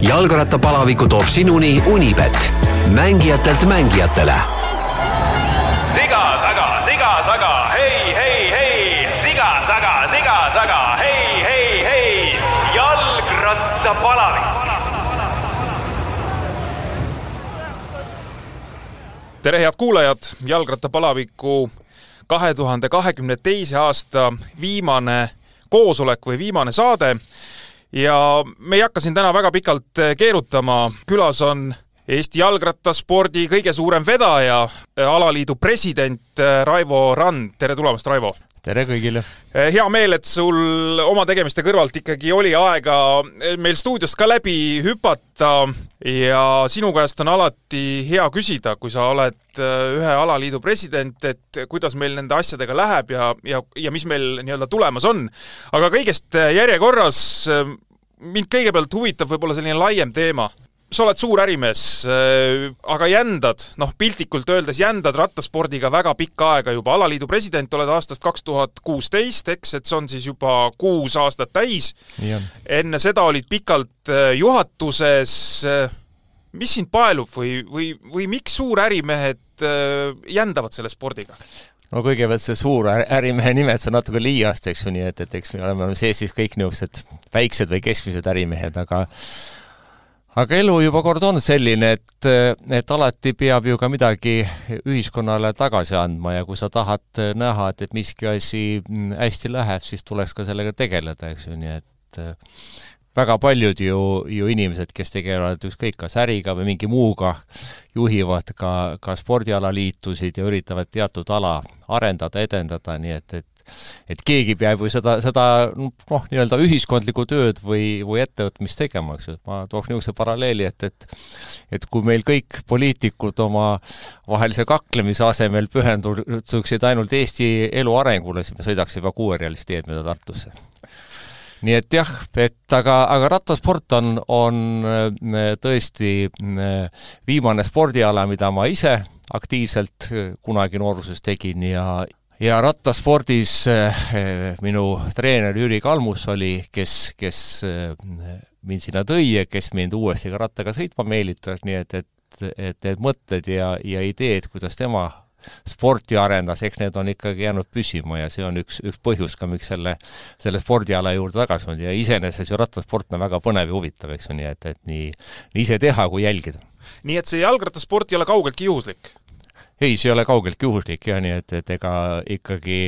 jalgrattapalaviku toob sinuni Unibet, mängijatelt mängijatele. siga taga, siga taga, hei, hei, hei, siga taga, siga taga, hei, hei, hei, jalgrattapalavik. tere, head kuulajad, jalgrattapalaviku kahe tuhande kahekümne teise aasta viimane koosolek või viimane saade ja me ei hakka siin täna väga pikalt keerutama, külas on Eesti jalgrattaspordi kõige suurem vedaja, alaliidu president Raivo Rand, tere tulemast, Raivo! Tere kõigile! hea meel, et sul oma tegemiste kõrvalt ikkagi oli aega meil stuudiost ka läbi hüpata ja sinu käest on alati hea küsida, kui sa oled ühe alaliidu president, et kuidas meil nende asjadega läheb ja, ja, ja mis meil nii-öelda tulemas on. aga kõigest järjekorras mind kõigepealt huvitab võib-olla selline laiem teema sa oled suur ärimees, äh, aga jändad, noh piltlikult öeldes jändad rattaspordiga väga pikka aega juba, alaliidu president oled aastast kaks tuhat kuusteist, eks, et see on siis juba kuus aastat täis. enne seda olid pikalt äh, juhatuses, äh, mis sind paelub või, või, või miks suurärimehed jändavad selle spordiga? no kõigepealt see suur ärimehe nimetus on natuke liiast, eks ju, nii et, et eks me oleme sees siis kõik niisugused väiksed või keskmised ärimehed, aga aga elu juba kord on selline, et, et alati peab ju ka midagi ühiskonnale tagasi andma ja kui sa tahad näha, et, et miski asi hästi läheb, siis tuleks ka sellega tegeleda, eks ju, nii et väga paljud ju, ju inimesed, kes tegelevad ükskõik kas äriga või mingi muuga, juhivad ka, ka spordialaliitusid ja üritavad teatud ala arendada, edendada, nii et, et et keegi peab ju seda, seda noh, nii-öelda ühiskondlikku tööd või, või ettevõtmist tegema, eks ju, ma tooks niisuguse paralleeli, et, et et kui meil kõik poliitikud oma vahelise kaklemise asemel pühenduksid ainult Eesti elu arengule, siis me sõidaks juba kuuerealist teed mööda Tartusse. Nii et jah, et aga, aga rattasport on, on äh, tõesti äh, viimane spordiala, mida ma ise aktiivselt äh, kunagi nooruses tegin ja, ja rattaspordis eh, minu treener Jüri Kalmus oli, kes, kes eh, mind sinna tõi ja kes mind uuesti ka rattaga sõitma meelitas, nii et, et, et need mõtted ja, ja ideed, kuidas tema sporti arendas, eks need on ikkagi jäänud püsima ja see on üks, üks põhjus ka, miks selle, selle spordiala juurde tagasi on ja iseenesest ju rattasport on väga põnev ja huvitav, eks ju, nii et, et nii, nii ise teha kui jälgida. nii et see jalgrattasport ei ole kaugeltki juhuslik? Ei, see ei ole kaugeltki juhuslik jah, nii et, et ega ikkagi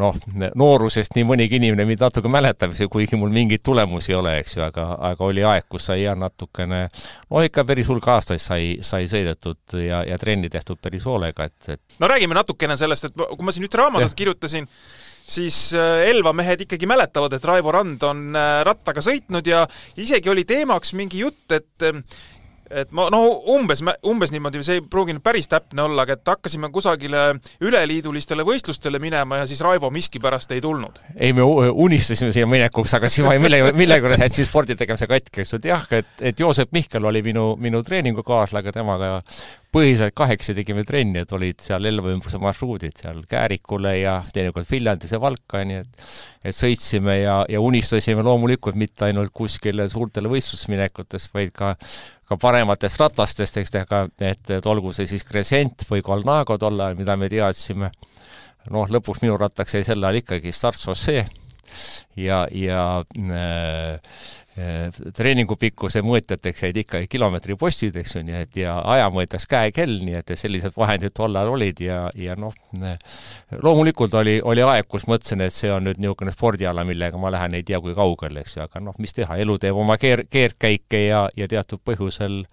noh, noorusest nii mõnigi inimene mind natuke mäletab, kuigi mul mingeid tulemusi ei ole, eks ju, aga, aga oli aeg, kus sai jah natukene, no ikka päris hulk aastaid sai, sai sõidetud ja, ja trenni tehtud päris hoolega, et, et no räägime natukene sellest, et kui ma siin ühte raamatut ja. kirjutasin, siis äh, Elva mehed ikkagi mäletavad, et Raivo Rand on äh, rattaga sõitnud ja isegi oli teemaks mingi jutt, et et ma no umbes, umbes niimoodi, see ei pruuginud päris täpne olla, aga et hakkasime kusagile üleliidulistele võistlustele minema ja siis Raivo miskipärast ei tulnud. ei, me unistasime siia minekuks, aga siis ma ei mille, millega jätsin spordi tegemise katki, eks ju, et jah, et, et Joosep Mihkel oli minu, minu treeningukaaslane, temaga põhiliselt kahekesi tegime trenni, et olid seal Elva ümbruse marsruudid seal Käärikule ja teinekord Viljandis ja Valka, nii et et sõitsime ja, ja unistasime loomulikult mitte ainult kuskile suurtele võistlusminekutest, vaid ka ka parematest ratastest, eks aga et, et olgu see siis Crescent või Colnago tol ajal, mida me teadsime, noh, lõpuks minu rattaks jäi sel ajal ikkagi Start Chaussee ja, ja Äh, treeningu pikkuse mõõtjateks jäid ikka kilomeetripostid, eks ju, nii et ja aja mõõtas käekell, nii et sellised vahendid tol ajal olid ja, ja noh, loomulikult oli, oli aeg, kus mõtlesin, et see on nüüd niisugune spordiala, millega ma lähen ei tea kui kaugele, eks ju, aga noh, mis teha, elu teeb oma keer-, keerdkäike ja, ja teatud põhjusel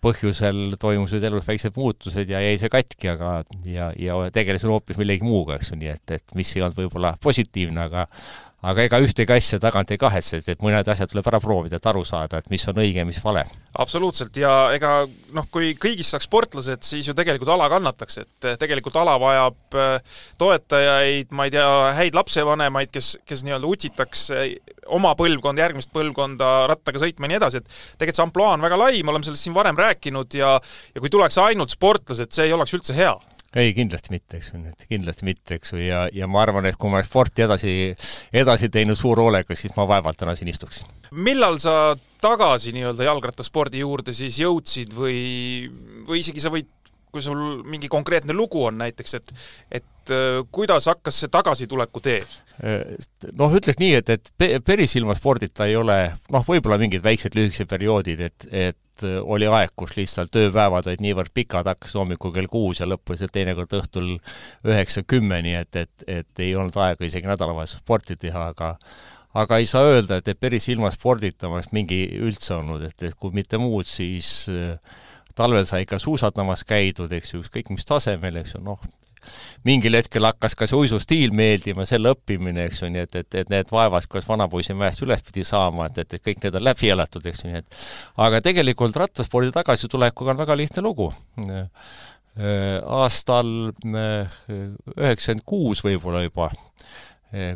põhjusel toimusid elus väiksed muutused ja jäi see katki, aga ja, ja tegelesin hoopis millegi muuga, eks ju, nii et, et mis ei olnud võib-olla positiivne, aga aga ega ühtegi asja tagant ei kahetse, et mõned asjad tuleb ära proovida, et aru saada, et mis on õige ja mis vale. absoluutselt, ja ega noh, kui kõigist saaks sportlased, siis ju tegelikult ala kannataks, et eh, tegelikult ala vajab eh, toetajaid, ma ei tea, häid lapsevanemaid, kes, kes nii-öelda utsitaks eh, oma põlvkonda, järgmist põlvkonda rattaga sõitma ja nii edasi, et tegelikult see ampluaa on väga lai, me oleme sellest siin varem rääkinud ja ja kui tuleks ainult sportlased, see ei oleks üldse hea ei, kindlasti mitte, eks ju, et kindlasti mitte, eks ju, ja, ja ma arvan, et kui ma oleks sporti edasi, edasi teinud suure hoolega, siis ma vaevalt täna siin istuksin. millal sa tagasi nii-öelda jalgrattaspordi juurde siis jõudsid või, või isegi sa võid, kui sul mingi konkreetne lugu on näiteks, et et äh, kuidas hakkas see tagasituleku tee? noh, ütleks nii, et, et päris ilma spordita ei ole, noh, võib-olla mingid väiksed lühikesed perioodid, et, et oli aeg, kus lihtsalt ööpäevad olid niivõrd pikad, hakkas hommikul kell kuus ja lõppesid teinekord õhtul üheksa-kümme, nii et, et, et ei olnud aega isegi nädalavahetusel sporti teha, aga aga ei saa öelda, et, et päris ilma spordita oleks mingi üldse olnud, et, et kui mitte muud, siis äh, talvel sai ikka suusatamas käidud, eks ju, ükskõik mis tasemel, eks ju, noh, mingil hetkel hakkas ka see uisustiil meeldima, selle õppimine, eks ju, nii et, et, et need vaevad, kuidas vanapoisi mäest üles pidi saama, et, et, et kõik need on läbi elatud, eks ju, nii et aga tegelikult rattaspordi tagasitulekuga on väga lihtne lugu. aastal üheksakümmend kuus võib-olla juba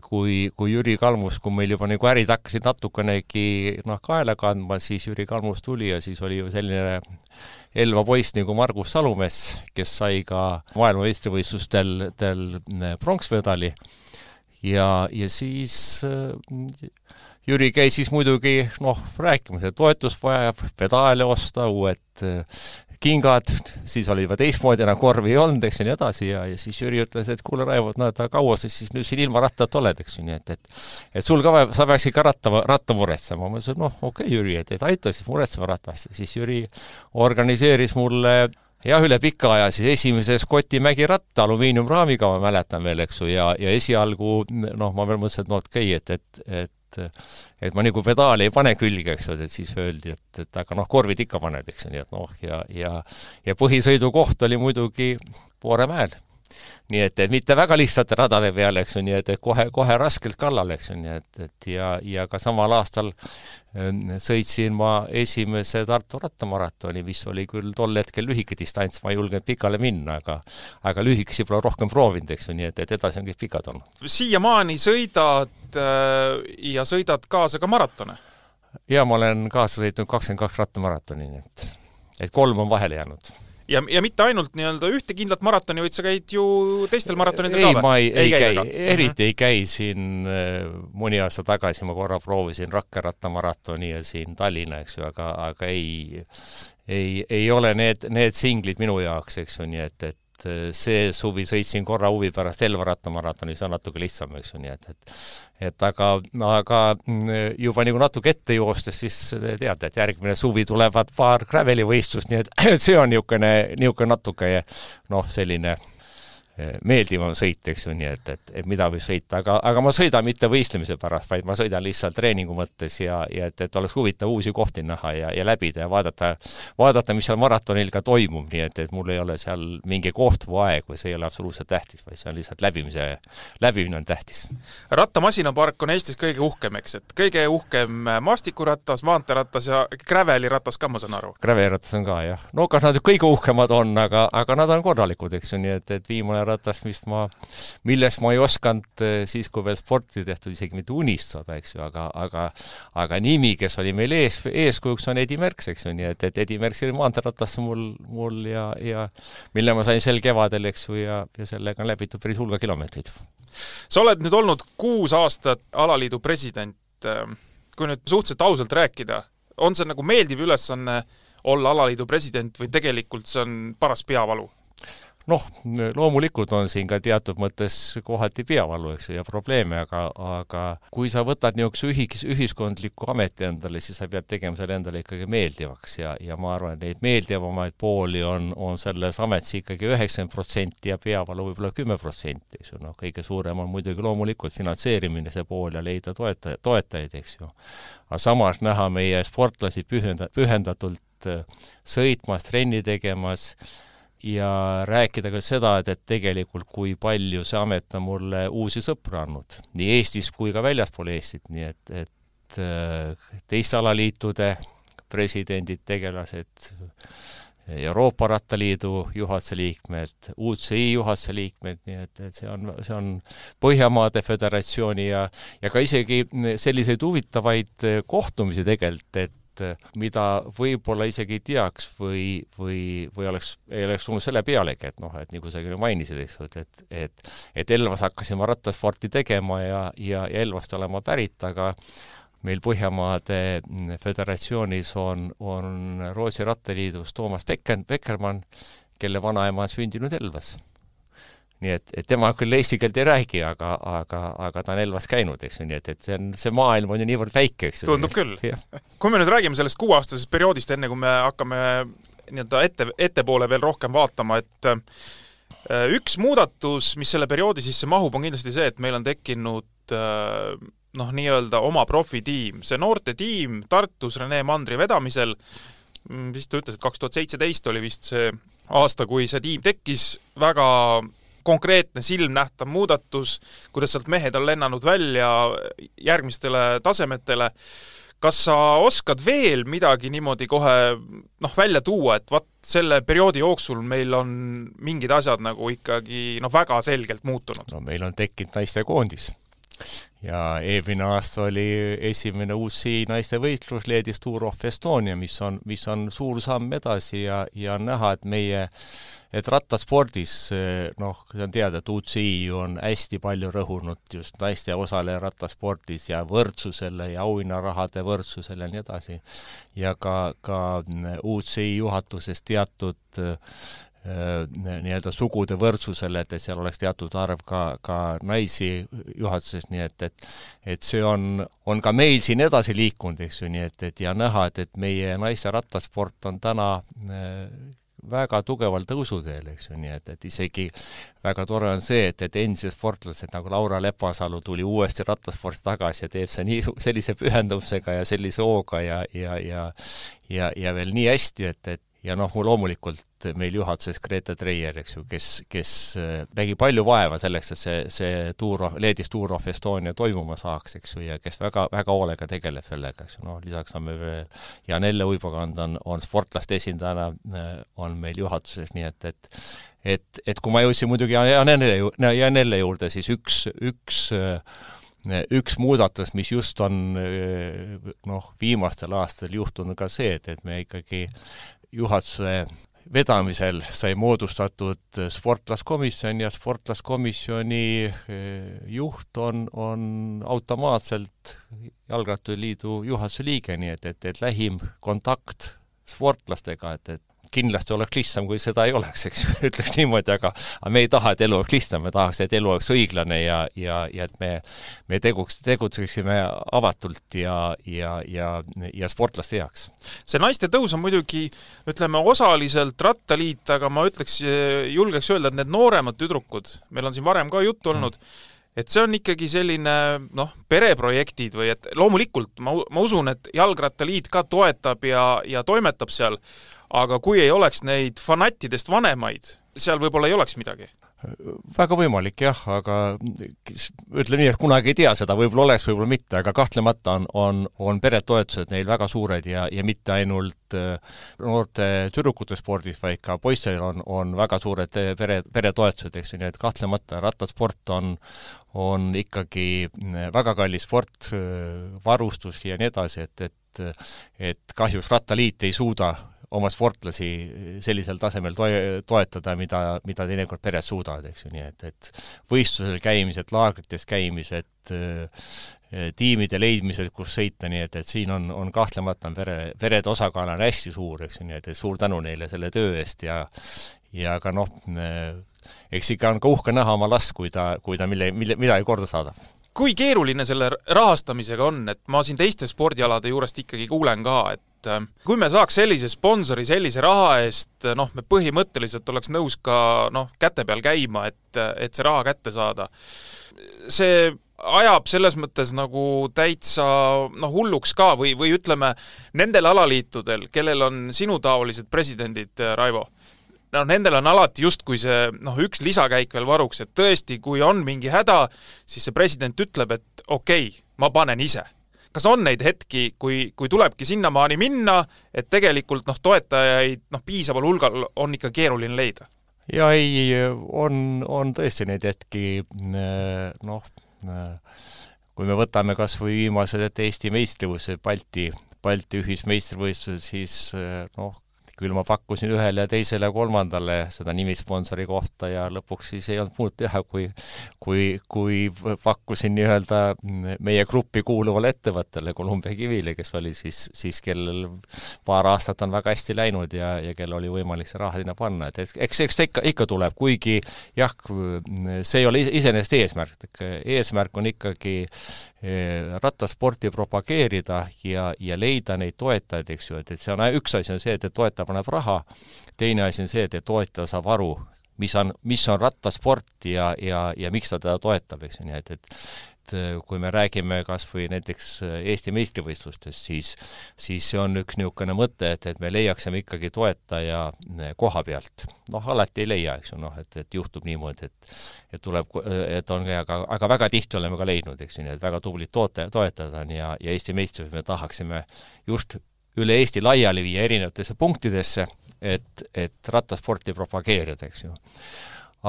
kui, kui Jüri Kalmus, kui meil juba nagu ärid hakkasid natukenegi noh, kaela kandma, siis Jüri Kalmus tuli ja siis oli ju selline Elva poiss nagu Margus Salumees, kes sai ka maailmameistrivõistlustel pronksmedali. Ja, ja siis äh, Jüri käis siis muidugi noh, rääkimas, et toetust vajab, pedaale osta, uued kingad, siis oli juba teistmoodi, enam korvi ei olnud, eks ju, nii edasi, ja, ja siis Jüri ütles, et kuule, Raivo, et no et kaua sa siis nüüd siin ilma rattata oled, eks ju, nii et, et et sul ka, sa peaksid ka ratta, ratta muretsema. ma ütlesin, noh, okei okay,, Jüri, et, et aita siis muretsema ratast. siis Jüri organiseeris mulle jah, üle pika aja siis esimese Scotti mägiratta alumiiniumraamiga, ma mäletan veel, eks ju, ja, ja esialgu noh, ma veel mõtlesin, et no okei okay,, et, et, et et et ma nagu pedaali ei pane külge, eks ole, et siis öeldi, et, et aga noh, korvid ikka paned, eks ju, nii et noh, ja, ja ja põhisõidukoht oli muidugi Vooremäel nii et, et mitte väga lihtsate radade peal, eks ju, nii et, et kohe, kohe raskelt kallal, eks ju, nii et, et ja, ja ka samal aastal ähm, sõitsin ma esimese Tartu rattamaratoni, mis oli küll tol hetkel lühike distants, ma ei julgenud pikale minna, aga aga lühikesi pole rohkem proovinud, eks ju, nii et, et edasi on kõik pikad olnud. siiamaani sõidad äh, ja sõidad kaasa ka maratone? jaa, ma olen kaasa sõitnud kakskümmend kaks rattamaratoni, nii et et kolm on vahele jäänud ja, ja mitte ainult nii-öelda ühte kindlat maratoni, vaid sa käid ju teistel maratonidel ka või? ei, ma ei, ei, ei käi, eriti ei käi siin äh, mõni aasta tagasi ma korra proovisin rakkerattamaratoni ja siin Tallinna, eks ju, aga, aga ei, ei, ei ole need, need singlid minu jaoks, eks ju, nii et, et et eh, see suvi sõitsin korra huvi pärast Elva rattamaratoni, see on natuke lihtsam, eks ju, nii et, et et aga, aga mm, juba nagu natuke ette joostes, siis teate, et järgmine suvi tulevad paar graveli võistlust, nii et see on niisugune, niisugune natuke noh, selline meeldivam sõit, eks ju, nii et, et, et mida võib sõita, aga, aga ma sõidan mitte võistlemise pärast, vaid ma sõidan lihtsalt treeningu mõttes ja, ja et, et oleks huvitav uusi kohti näha ja, ja läbida ja vaadata, vaadata, mis seal maratonil ka toimub, nii et, et mul ei ole seal mingi koht või aeg või see ei ole absoluutselt tähtis, vaid see on lihtsalt läbimise, läbimine on tähtis. rattamasinapark on Eestis kõige uhkem, eks, et kõige uhkem maastikuratas, maanteeratas ja graveliratas ka, ma saan aru? graveliratas on ka, jah. no kas nad kõige uhkemad on, aga, aga nad on korralikud, eks ju, nii et, et viimane ratas, mis ma, millest ma ei osanud eh, siis, kui veel sporti tehtud, isegi mitte unistada, eks ju, aga, aga aga nimi, kes oli meil ees, eeskujuks, on Edi Merks, eks ju, nii et, et Edi Merks oli maanteeratas mul, mul ja, ja mille ma sain sel kevadel, eks ju, ja, ja sellega on läbitud päris hulga kilomeetreid. sa oled nüüd olnud kuus aastat alaliidu president, kui nüüd suhteliselt ausalt rääkida, on see nagu meeldiv ülesanne olla alaliidu president või tegelikult see on paras peavalu? Noh, loomulikult on siin ka teatud mõttes kohati peavalu, eks ju, ja probleeme, aga, aga kui sa võtad niisuguse ühis, ühiskondliku ameti endale, siis sa pead tegema selle endale ikkagi meeldivaks ja, ja ma arvan, et neid meeldivamaid pooli on, on selles ametis ikkagi üheksakümmend protsenti ja peavalu võib-olla kümme protsenti, eks ju, noh, kõige suurem on muidugi loomulikult finantseerimine, see pool ja leida toetaja, toetajaid, eks ju. aga samas näha meie sportlasi pühenda-, pühendatult sõitmas, trenni tegemas, ja rääkida ka seda, et, et tegelikult kui palju see amet on mulle uusi sõpru andnud, nii Eestis kui ka väljaspool Eestit, nii et, et äh, teiste alaliitude presidendid, tegelased, Euroopa Rattaliidu juhatuse liikmed, UCI juhatuse liikmed, nii et, et see on, see on Põhjamaade Föderatsiooni ja ja ka isegi selliseid huvitavaid kohtumisi tegelikult, et et mida võib-olla isegi ei teaks või, või, või oleks, ei oleks tulnud selle pealegi, et noh, et nagu sa mainisid, eks ju, et, et, et Elvas hakkasime rattasporti tegema ja, ja, ja Elvast olema pärit, aga meil Põhjamaade Föderatsioonis on, on Rootsi rattaliidus Toomas Becker, Beckermann, kelle vanaema on sündinud Elvas nii et, et tema küll eesti keelt ei räägi, aga, aga, aga ta on Elvas käinud, eks ju, nii et, et see on, see maailm on ju niivõrd väike, eks ju. tundub küll. kui me nüüd räägime sellest kuueaastasest perioodist, enne kui me hakkame nii-öelda ette, ettepoole veel rohkem vaatama, et äh, üks muudatus, mis selle perioodi sisse mahub, on kindlasti see, et meil on tekkinud äh, noh, nii-öelda oma profitiim. see noortetiim Tartus Rene Mandri vedamisel, mm, vist ta ütles, et kaks tuhat seitseteist oli vist see aasta, kui see tiim tekkis, väga konkreetne silmnähtav muudatus, kuidas sealt mehed on lennanud välja järgmistele tasemetele. kas sa oskad veel midagi niimoodi kohe noh, välja tuua, et vot selle perioodi jooksul meil on mingid asjad nagu ikkagi noh, väga selgelt muutunud? no meil on tekkinud naistekoondis ja eelmine aasta oli esimene UCI naiste võistlus Leedis Tour of Estonia, mis on, mis on suur samm edasi ja, ja on näha, et meie et rattaspordis noh, see on teada, et UCI on hästi palju rõhunud just naiste osaleja rattaspordis ja võrdsusele ja auhinnarahade võrdsusele ja nii edasi. ja ka, ka UCI juhatuses teatud nii-öelda sugude võrdsusele, et, et seal oleks teatud arv ka, ka naisi juhatuses, nii et, et et see on, on ka meil siin edasi liikunud, eks ju, nii et, et ja näha, et, et meie naiste rattasport on täna äh, väga tugeval tõusuteel, eks ju, nii et, et isegi väga tore on see, et, et endised sportlased nagu Laura Lepasalu tuli uuesti rattasporti tagasi ja teeb see nii, sellise pühendumusega ja sellise hooga ja, ja, ja ja, ja veel nii hästi, et, et ja noh, loomulikult meil juhatuses Grete Treier, eks ju, kes, kes äh, nägi palju vaeva selleks, et see, see Tour of, Leedis Tour of Estonia toimuma saaks, eks ju, ja kes väga, väga hoolega tegeleb sellega, eks ju, noh, lisaks on meil veel Janelle Uibakand on, on sportlaste esindajana, äh, on meil juhatuses, nii et, et et, et kui ma jõudsin muidugi Janelle ju-, Janelle juurde, siis üks, üks üks muudatus, mis just on noh, viimastel aastatel juhtunud ka see, et, et me ikkagi juhatuse vedamisel sai moodustatud sportlaskomisjon ja sportlaskomisjoni eh, juht on, on automaatselt Jalgratturiliidu juhatuse liige, nii et, et, et lähim kontakt sportlastega, et, et kindlasti oleks lihtsam, kui seda ei oleks, eks ju, ütleks niimoodi, aga aga me ei taha, et elu oleks lihtsam, me tahaks, et elu oleks õiglane ja, ja, ja et me, me teguks, tegutseksime avatult ja, ja, ja, ja sportlaste heaks. see naiste tõus on muidugi, ütleme, osaliselt rattaliit, aga ma ütleks, julgeks öelda, et need nooremad tüdrukud, meil on siin varem ka juttu olnud mm., et see on ikkagi selline noh, pereprojektid või et loomulikult ma, ma usun, et Jalgrattaliit ka toetab ja, ja toimetab seal, aga kui ei oleks neid fanattidest vanemaid, seal võib-olla ei oleks midagi. Väga võimalik jah, aga ütleme nii, et kunagi ei tea seda, võib-olla oleks, võib-olla mitte, aga kahtlemata on, on, on peretoetused neil väga suured ja, ja mitte ainult äh, noorte tüdrukute spordis, vaid ka poistel on, on väga suured pere, peretoetused, eks ju, nii et kahtlemata rattasport on, on ikkagi väga kallis sport, äh, varustus ja nii edasi, et, et et kahjuks Rattaliit ei suuda oma sportlasi sellisel tasemel toe-, toetada, mida, mida teinekord pered suudavad, eks ju, nii et, et võistlusel käimised, laagrites käimised, tiimide leidmised, kus sõita, nii et, et siin on, on kahtlemata on pere, perede osakaal on hästi suur, eks ju, nii et, et suur tänu neile selle töö eest ja ja ka noh, eks ikka on ka uhke näha oma last, kui ta, kui ta mille, mille, midagi korda saadab kui keeruline selle rahastamisega on, et ma siin teiste spordialade juurest ikkagi kuulen ka, et et äh, kui me saaks sellise sponsori sellise raha eest, äh, noh, me põhimõtteliselt oleks nõus ka noh, käte peal käima, et, et see raha kätte saada. see ajab selles mõttes nagu täitsa noh, hulluks ka või, või ütleme, nendel alaliitudel, kellel on sinutaolised presidendid, äh, Raivo, noh, nendel on alati justkui see noh, üks lisakäik veel varuks, et tõesti, kui on mingi häda, siis see president ütleb, et okei okay,, ma panen ise kas on neid hetki, kui, kui tulebki sinnamaani minna, et tegelikult noh, toetajaid noh, piisaval hulgal on ikka keeruline leida? jaa, ei, on, on tõesti neid hetki, noh, kui me võtame kas või viimased, et Eesti meistrivõistlused, Balti, Balti ühismeistrivõistlused, siis noh, küll ma pakkusin ühele ja teisele ja kolmandale seda nimisponsori kohta ja lõpuks siis ei olnud muud teha, kui kui, kui pakkusin nii-öelda meie gruppi kuuluvale ettevõttele, Columbia Kivile, kes oli siis, siis kellel paar aastat on väga hästi läinud ja, ja kellel oli võimalik see raha sinna panna, et, eks, eks ta ikka, ikka tuleb, kuigi jah, see ei ole iseenesest eesmärk, eesmärk on ikkagi rattasporti propageerida ja, ja leida neid toetajaid, eks ju, et, et see on, üks asi on see, et, et toetaja paneb raha, teine asi on see, et, et toetaja saab aru, mis on, mis on rattasport ja, ja, ja miks ta teda toetab, eks ju, nii et, et et kui me räägime kas või näiteks Eesti meistrivõistlustest, siis siis see on üks niisugune mõte, et, et me leiaksime ikkagi toetaja koha pealt. noh, alati ei leia, eks ju, noh, et, et juhtub niimoodi, et et tuleb, et on ka, aga, aga väga tihti oleme ka leidnud, eks ju, nii et väga tublid toote, toetajad on ja, ja Eesti meistrivõistlusi me tahaksime just üle Eesti laiali viia erinevatesse punktidesse, et, et rattasporti propageerida, eks ju.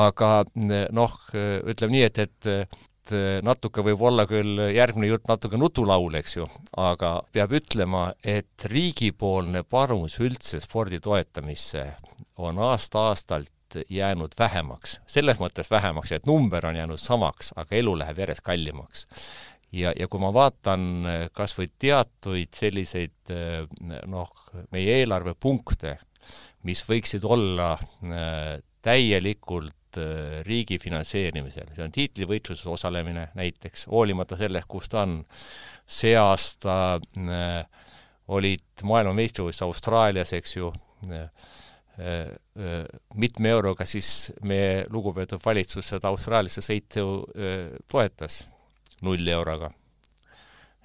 aga noh, ütleme nii, et, et et natuke võib olla küll järgmine jutt natuke nutulaul, eks ju, aga peab ütlema, et riigipoolne panus üldse spordi toetamisse on aasta-aastalt jäänud vähemaks. selles mõttes vähemaks, et number on jäänud samaks, aga elu läheb järjest kallimaks ja, ja kui ma vaatan eh, kas või teatuid selliseid eh, noh, meie eelarvepunkte, mis võiksid olla äh, täielikult riigi finantseerimisel, see on tiitlivõitluses osalemine näiteks, hoolimata sellest, kus ta on. see aasta äh, olid maailmameistrivõistlused Austraalias, eks ju äh,, äh, mitme euroga siis meie lugupeetud valitsus seda Austraaliasse sõitu toetas null euroga.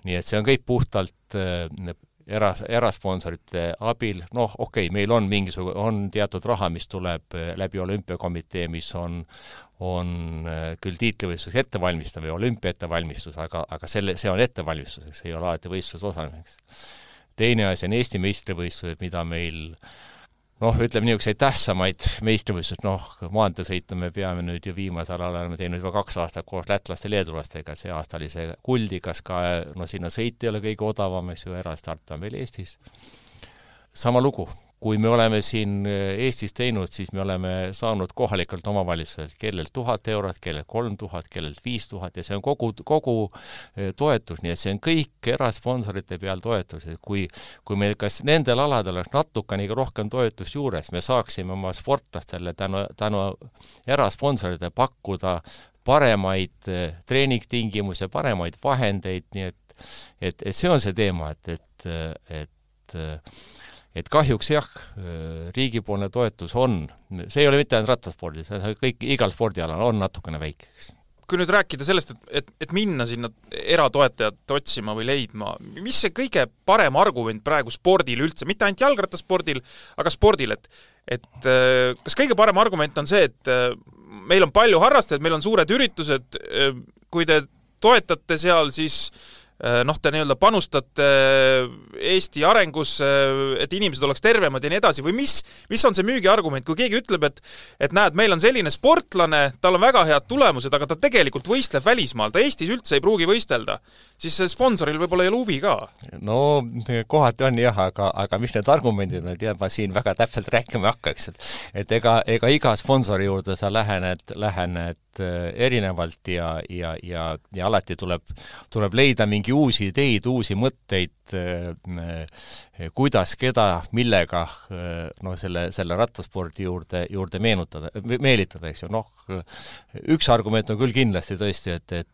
nii et see on kõik puhtalt äh, era, erasponsorite abil, noh, okei okay,, meil on mingisugune, on teatud raha, mis tuleb äh, läbi olümpiakomitee, mis on, on äh, küll tiitlivõistluseks ettevalmistav või olümpia ettevalmistus, aga, aga selle, see on ettevalmistuseks, ei ole alati võistluses osalemiseks. teine asi on Eesti meistrivõistlused, mida meil äh, noh, ütleme niisuguseid tähtsamaid meistrivõistlusi, noh, maanteesõitu me peame nüüd ju viimasel ajal oleme teinud juba kaks aastat koos lätlaste, leedulastega, see aasta oli see Kuldikas ka, no sinna sõit ei ole kõige odavam, eks ju, erastart on veel Eestis. sama lugu, kui me oleme siin eh, Eestis teinud, siis me oleme saanud kohalikelt omavalitsuselt, kellelt tuhat eurot, kellelt kolm tuhat, kellelt viis tuhat ja see on kogu, kogu eh, toetus, nii et see on kõik erasponsorite peal toetus, et kui, kui meil kas nendel aladel oleks natukenegi rohkem toetust juures, me saaksime oma sportlastele tänu, tänu erasponsorile pakkuda paremaid eh, treeningtingimusi, paremaid vahendeid, nii et et, et see on see teema, et, et, et et kahjuks jah, riigipoolne toetus on, see ei ole mitte ainult rattaspordis, kõik, igal spordialal on natukene väike, eks kui nüüd rääkida sellest, et, et, et minna sinna eratoetajat otsima või leidma, mis see kõige parem argument praegu spordil üldse, mitte ainult jalgrattaspordil, aga spordil, et et kas kõige parem argument on see, et meil on palju harrastajaid, meil on suured üritused, kui te toetate seal, siis Äh, noh, te nii-öelda panustate äh, Eesti arengusse, et inimesed oleks tervemad ja nii edasi, või mis, mis on see müügiargument, kui keegi ütleb, et et näed, meil on selline sportlane, tal on väga head tulemused, aga ta tegelikult võistleb välismaal, ta Eestis üldse ei pruugi võistelda, siis sponsoril võib-olla ei ole huvi ka. no kohati on jah, aga, aga mis need argumendid on, et jah, ma siin väga täpselt rääkima ei hakka, eks, et et ega, ega iga sponsori juurde sa lähened, lähened äh, erinevalt ja, ja, ja, ja alati tuleb, tuleb leida mingi uusi ideid, uusi mõtteid, äh, kuidas, keda, millega noh, selle, selle rattaspordi juurde, juurde meenutada, meelitada, eks ju, noh, üks argument on küll kindlasti tõesti, et, et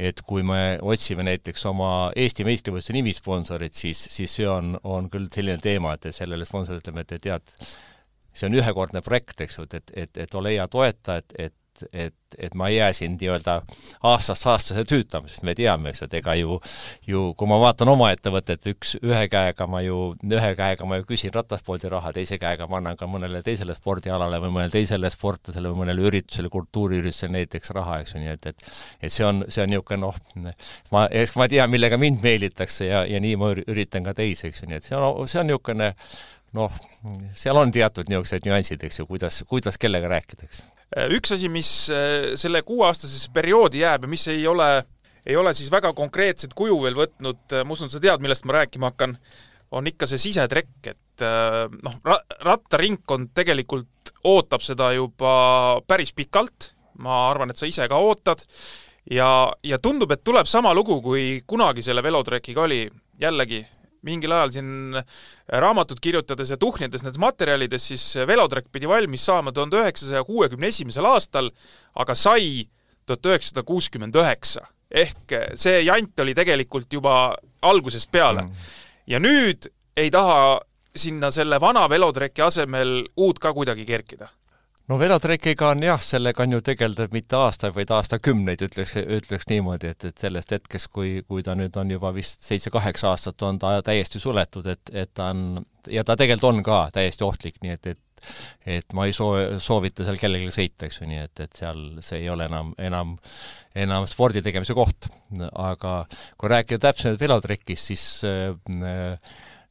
et kui me otsime näiteks oma Eesti meistrivõistluse nimisponsorit, siis, siis see on, on küll selline teema, et sellele sponsorile ütleme, et tead, see on ühekordne projekt, eks ju, et, et, et ole hea toeta, et, et et, et ma ei jää siin nii-öelda aastast aastasse tüütama, sest me teame, eks, et ega ju, ju kui ma vaatan oma ettevõtet, üks, ühe käega ma ju, ühe käega ma ju küsin rattaspordi raha, teise käega ma annan ka mõnele teisele spordialale või mõnele teisele sportlasele või mõnele üritusele, kultuuriüritusele näiteks raha, eks ju, nii et, et et see on, see on niisugune noh, ma, eks ma tean, millega mind meelitakse ja, ja nii ma üritan ka teisi, eks ju, nii et see on, see on niisugune noh, seal on teatud niisugused nüansid, eks ju, kuidas, kuidas kellega rääkida, eks üks asi, mis äh, selle kuueaastasesse perioodi jääb ja mis ei ole, ei ole siis väga konkreetset kuju veel võtnud, äh, ma usun, sa tead, millest ma rääkima hakkan, on ikka see sisetrekk, et äh, noh, ra-, rattaringkond tegelikult ootab seda juba päris pikalt, ma arvan, et sa ise ka ootad, ja, ja tundub, et tuleb sama lugu, kui kunagi selle velotrekiga oli, jällegi, mingil ajal siin raamatut kirjutades ja tuhnides nendes materjalides, siis velotrekk pidi valmis saama tuhande üheksasaja kuuekümne esimesel aastal, aga sai tuhat üheksasada kuuskümmend üheksa. ehk see jant oli tegelikult juba algusest peale mm. ja nüüd ei taha sinna selle vana velotreki asemel uut ka kuidagi kerkida no velotrekiga on jah, sellega on ju tegeldud mitte aastaid, vaid aastakümneid, ütleks, ütleks niimoodi, et, et sellest hetkest, kui, kui ta nüüd on juba vist seitse-kaheksa aastat, on ta täiesti suletud, et, et ta on, ja ta tegelikult on ka täiesti ohtlik, nii et, et et ma ei soo-, soovita seal kellelegi sõita, eks ju, nii et, et seal see ei ole enam, enam, enam spordi tegemise koht. aga kui rääkida täpsemalt velotrekist, siis äh,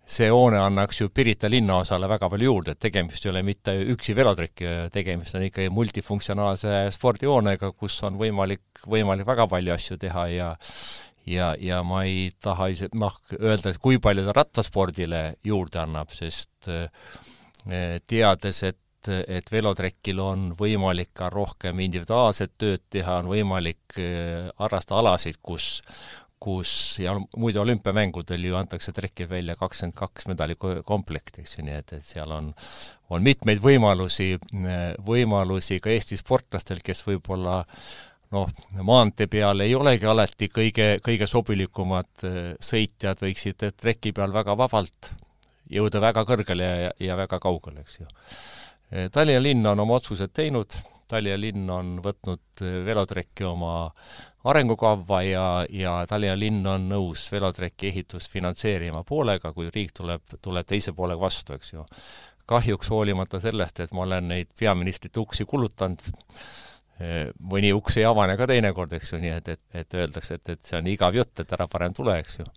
see hoone annaks ju Pirita linnaosale väga palju juurde, et tegemist ei ole mitte üksi velotreki, tegemist on ikkagi multifunktsionaalse spordihoonega, kus on võimalik, võimalik väga palju asju teha ja ja, ja ma ei taha ise noh, öelda, et kui palju ta rattaspordile juurde annab, sest eh, teades, et et velotrekil on võimalik ka rohkem individuaalset tööd teha, on võimalik eh, harrastada alasid, kus kus ja muide olümpiamängudel ju antakse trekil välja kakskümmend kaks medalikomplekti, eks ju, nii et, et seal on, on mitmeid võimalusi, võimalusi ka Eesti sportlastel, kes võib-olla noh, maantee peal ei olegi alati kõige, kõige sobilikumad äh, sõitjad, võiksid treki peal väga vabalt jõuda väga kõrgele ja, ja väga kaugele, eks ju. Tallinna linn on oma otsused teinud, Tallinna linn on võtnud äh, velotrekki oma arengukava ja, ja Tallinna linn on nõus velotreki ehitust finantseerima poolega, kui riik tuleb, tuleb teise poolega vastu, eks ju. kahjuks hoolimata sellest, et ma olen neid peaministrite uksi kulutanud, eh, mõni uks ei avane ka teinekord, eks ju, nii et, et, et öeldakse, et, et see on igav jutt, et ära parem tule, eks ju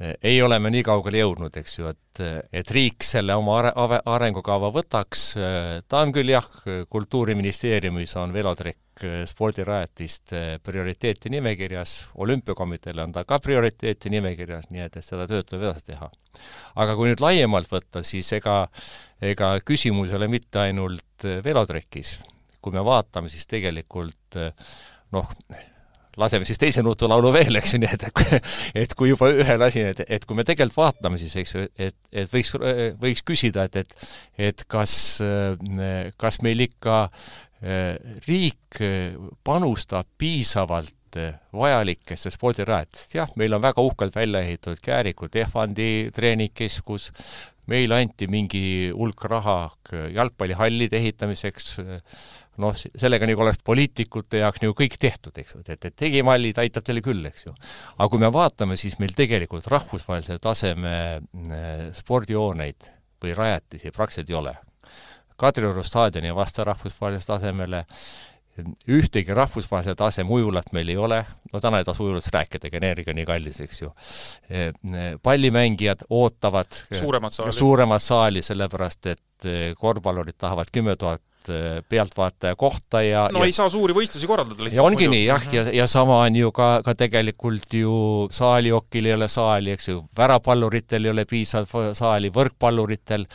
ei ole me nii kaugele jõudnud, eks ju, et, et riik selle oma are-, arengukava võtaks, ta on küll jah, Kultuuriministeeriumis on velotrekk spordirajatiste prioriteeti nimekirjas, olümpiakomiteel on ta ka prioriteeti nimekirjas, nii et, et seda tööd tuleb edasi teha. aga kui nüüd laiemalt võtta, siis ega, ega küsimus ei ole mitte ainult velotrekis. kui me vaatame, siis tegelikult noh, laseme siis teise nutulaulu veel, eks ju, nii et et kui juba ühe lasin, et, et kui me tegelikult vaatame siis, eks ju, et, et võiks, võiks küsida, et, et et kas, kas meil ikka riik panustab piisavalt vajalikesse spordirajatistesse, jah, meil on väga uhkelt välja ehitatud Kääriku Tehvandi treeningkeskus, meile anti mingi hulk raha jalgpallihallide ehitamiseks, noh, sellega nagu oleks poliitikute jaoks nagu kõik tehtud, eks ju, et, et tegimallid aitab teile küll, eks ju. aga kui me vaatame, siis meil tegelikult rahvusvahelise taseme äh, spordihooneid või rajatisi praktiliselt ei ole. Kadrioru staadion ei vasta rahvusvahelisele tasemele, ühtegi rahvusvahelise taseme ujulat meil ei ole, no täna ei tasu ujulast rääkidagi, energia on nii kallis, eks ju. Äh, pallimängijad ootavad suuremat saali, suuremat saali, sellepärast et äh, korvpallurid tahavad kümme tuhat Äh, pealtvaataja kohta ja no ja, ei saa suuri võistlusi korraldada lihtsalt. ja ongi nii jah, ja, ja sama on ju ka, ka tegelikult ju saaliokil ei ole saali, eks ju, värapalluritel ei ole piisavalt saali, võrkpalluritel,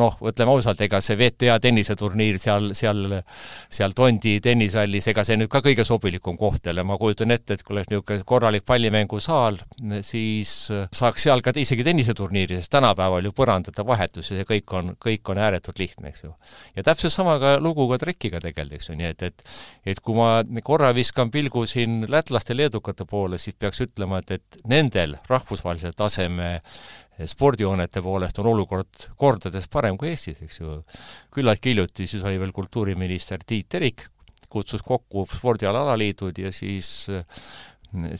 noh, ütleme ausalt, ega see WTA tenniseturniir seal, seal, seal Tondi tennisehallis, ega see nüüd ka kõige sobilikum koht jälle, ma kujutan ette, et kui oleks niisugune korralik pallimängusaal, siis saaks seal ka isegi tenniseturniiri, sest tänapäeval ju põrandate vahetus ja see kõik on, kõik on ääretult lihtne, eks ju. ja täpselt sama ka ka lugu ka trekiga tegeleda, eks ju, nii et, et et kui ma korra viskan pilgu siin lätlaste, leedukate poole, siis peaks ütlema, et, et nendel rahvusvahelise taseme spordihoonete poolest on olukord kordades parem kui Eestis, eks ju. küllaltki hiljuti siis oli veel kultuuriminister Tiit Terik, kutsus kokku spordiala alaliidud ja siis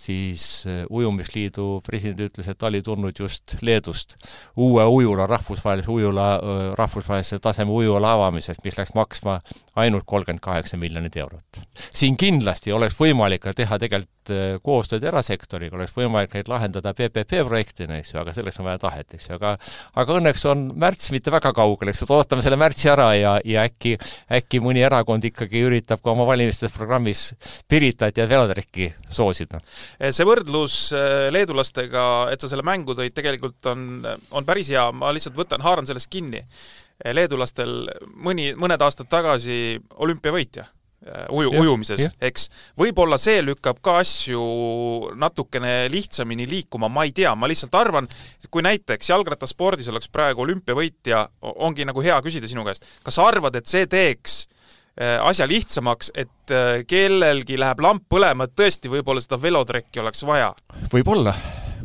siis äh, Ujumisliidu president ütles, et ta oli tulnud just Leedust uue ujula, rahvusvahelise ujula, äh, rahvusvahelise taseme ujula avamisest, mis läks maksma ainult kolmkümmend kaheksa miljonit eurot. siin kindlasti oleks võimalik ka teha tegelikult äh, koostööd erasektoriga, oleks võimalik neid lahendada PPP projektina, eks ju, aga selleks on vaja tahet, eks ju, aga aga õnneks on märts mitte väga kaugel, eks et ootame selle märtsi ära ja, ja äkki, äkki mõni erakond ikkagi üritab ka oma valimistes programmis Piritat ja velotrekki soosida. see võrdlus äh, leedulastega, et sa selle mängu tõid, tegelikult on, on päris hea, ma lihtsalt võtan, haaran sellest kinni leedulastel mõni, mõned aastad tagasi olümpiavõitja äh, uju, ujumises, eks. võib-olla see lükkab ka asju natukene lihtsamini liikuma, ma ei tea, ma lihtsalt arvan, kui näiteks jalgrattaspordis oleks praegu olümpiavõitja, ongi nagu hea küsida sinu käest, kas sa arvad, et see teeks äh, asja lihtsamaks, et kellelgi läheb lamp põlema, et tõesti võib-olla seda velotrekki oleks vaja? võib-olla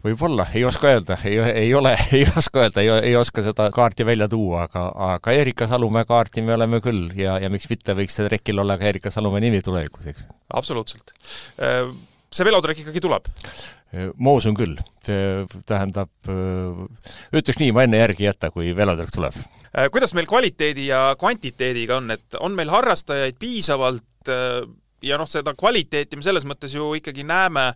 võib-olla, ei oska öelda, ei, ei ole, ei oska öelda, ei, ei oska seda kaarti välja tuua, aga, aga Erika Salumäe kaarti me oleme küll ja, ja miks mitte võiks see trekil olla ka Erika Salumäe nimi tulevikus, eks. absoluutselt. Äh, see velotrekk ikkagi tuleb? ma usun küll. tähendab, ütleks nii, ma enne järgi ei jäta, kui velotrekk tuleb. Kuidas meil kvaliteedi ja kvantiteediga on, et on meil harrastajaid piisavalt ja noh, seda kvaliteeti me selles mõttes ju ikkagi näeme,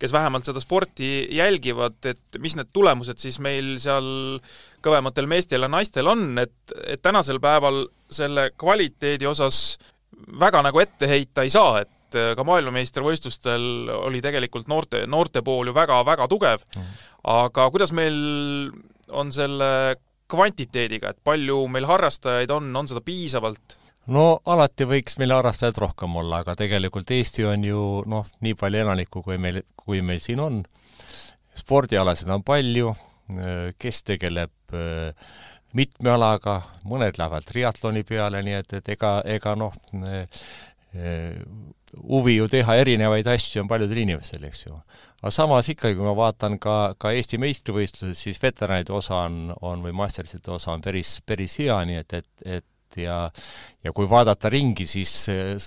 kes vähemalt seda sporti jälgivad, et mis need tulemused siis meil seal kõvematel meestel ja naistel on, et, et tänasel päeval selle kvaliteedi osas väga nagu ette heita ei saa, et ka maailmameistrivõistlustel oli tegelikult noorte, noorte pool ju väga-väga tugev, aga kuidas meil on selle kvantiteediga, et palju meil harrastajaid on, on seda piisavalt? No alati võiks meil harrastajaid rohkem olla, aga tegelikult Eesti on ju noh, nii palju elanikku, kui meil, kui meil siin on, spordialasid on palju, kes tegeleb äh, mitme alaga, mõned lähevad triatloni peale, nii et, et ega, ega noh, äh, huvi ju teha erinevaid asju on paljudel inimestel, eks ju. aga samas ikkagi, kui ma vaatan ka, ka Eesti meistrivõistlused, siis veteranide osa on, on või mastersite osa on päris, päris hea, nii et, et, et ja ja kui vaadata ringi, siis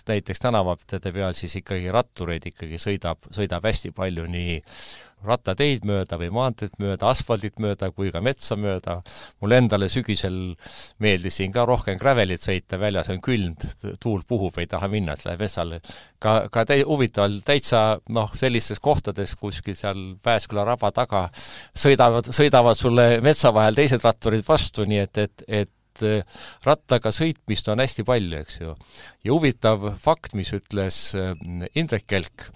näiteks tänavate peal siis ikkagi rattureid ikkagi sõidab, sõidab hästi palju nii rattateid mööda või maanteed mööda, asfaldit mööda kui ka metsa mööda. mulle endale sügisel meeldis siin ka rohkem gravelit sõita, väljas on külm, tuul puhub, ei taha minna, et läheb metsale. ka, ka täi-, huvitaval, täitsa noh, sellistes kohtades kuskil seal Pääsküla raba taga sõidavad, sõidavad sulle metsa vahel teised ratturid vastu, nii et, et, et et eh, rattaga sõitmist on hästi palju, eks ju. ja huvitav fakt, mis ütles eh, Indrek Kelk,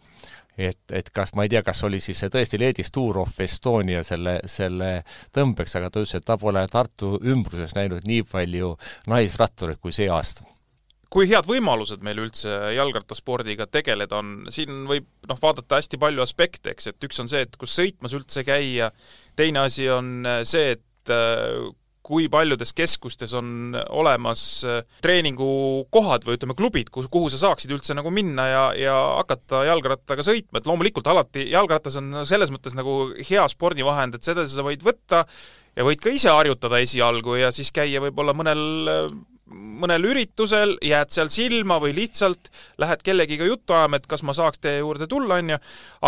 et, et kas, ma ei tea, kas oli siis see tõesti Leedis Tour of Estonia selle, selle tõmbeks, aga ta ütles, et ta pole Tartu ümbruses näinud nii palju naisrattureid kui see aasta kui head võimalused meil üldse jalgrattaspordiga tegeleda on, siin võib noh, vaadata hästi palju aspekte, eks, et üks on see, et kus sõitmas üldse käia, teine asi on see, et kui paljudes keskustes on olemas äh, treeningukohad või ütleme, klubid, kus, kuhu sa saaksid üldse nagu minna ja, ja hakata jalgrattaga sõitma, et loomulikult alati jalgratas on selles mõttes nagu hea spordivahend, et seda sa võid võtta ja võid ka ise harjutada esialgu ja siis käia võib-olla mõnel mõnel üritusel, jääd seal silma või lihtsalt lähed kellegiga juttu ajama, et kas ma saaks teie juurde tulla, on ju,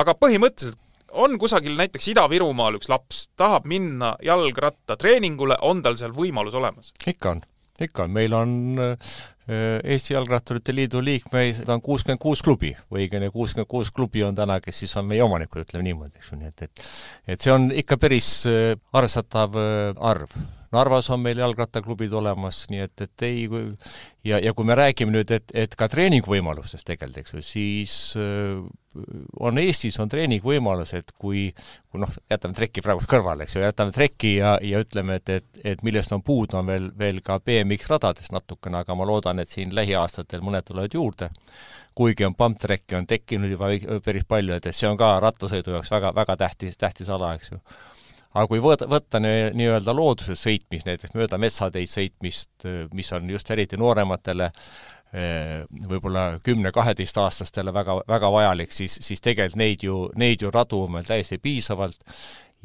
aga põhimõtteliselt on kusagil näiteks Ida-Virumaal üks laps, tahab minna jalgrattatreeningule, on tal seal võimalus olemas? ikka on, ikka on, meil on äh, Eesti Jalgratturite Liidu liikmeid on kuuskümmend kuus klubi. Õigemini kuuskümmend kuus klubi on täna, kes siis on meie omanikud, ütleme niimoodi, eks ju, nii et, et et see on ikka päris äh, arvestatav äh, arv Narvas on meil jalgrattaklubid olemas, nii et, et ei, ja, ja kui me räägime nüüd, et, et ka treeningvõimalustest tegeleda, eks ju, siis äh, on Eestis on treeningvõimalused, kui, kui noh, jätame treki praegu kõrvale, eks ju, jätame treki ja, ja ütleme, et, et, et millest on puudu, on veel, veel ka BMX radadest natukene, aga ma loodan, et siin lähiaastatel mõned tulevad juurde. Kuigi on pumptrekki on tekkinud juba päris palju, et see on ka rattasõidu jaoks väga, väga tähtis, tähtis ala, eks ju aga kui võtta, võtta nii-öelda looduses sõitmist, näiteks mööda metsateid sõitmist, mis on just eriti noorematele eh, võib-olla kümne-kaheteistaastastele väga, väga vajalik, siis, siis tegelikult neid ju, neid ju radu on meil täiesti piisavalt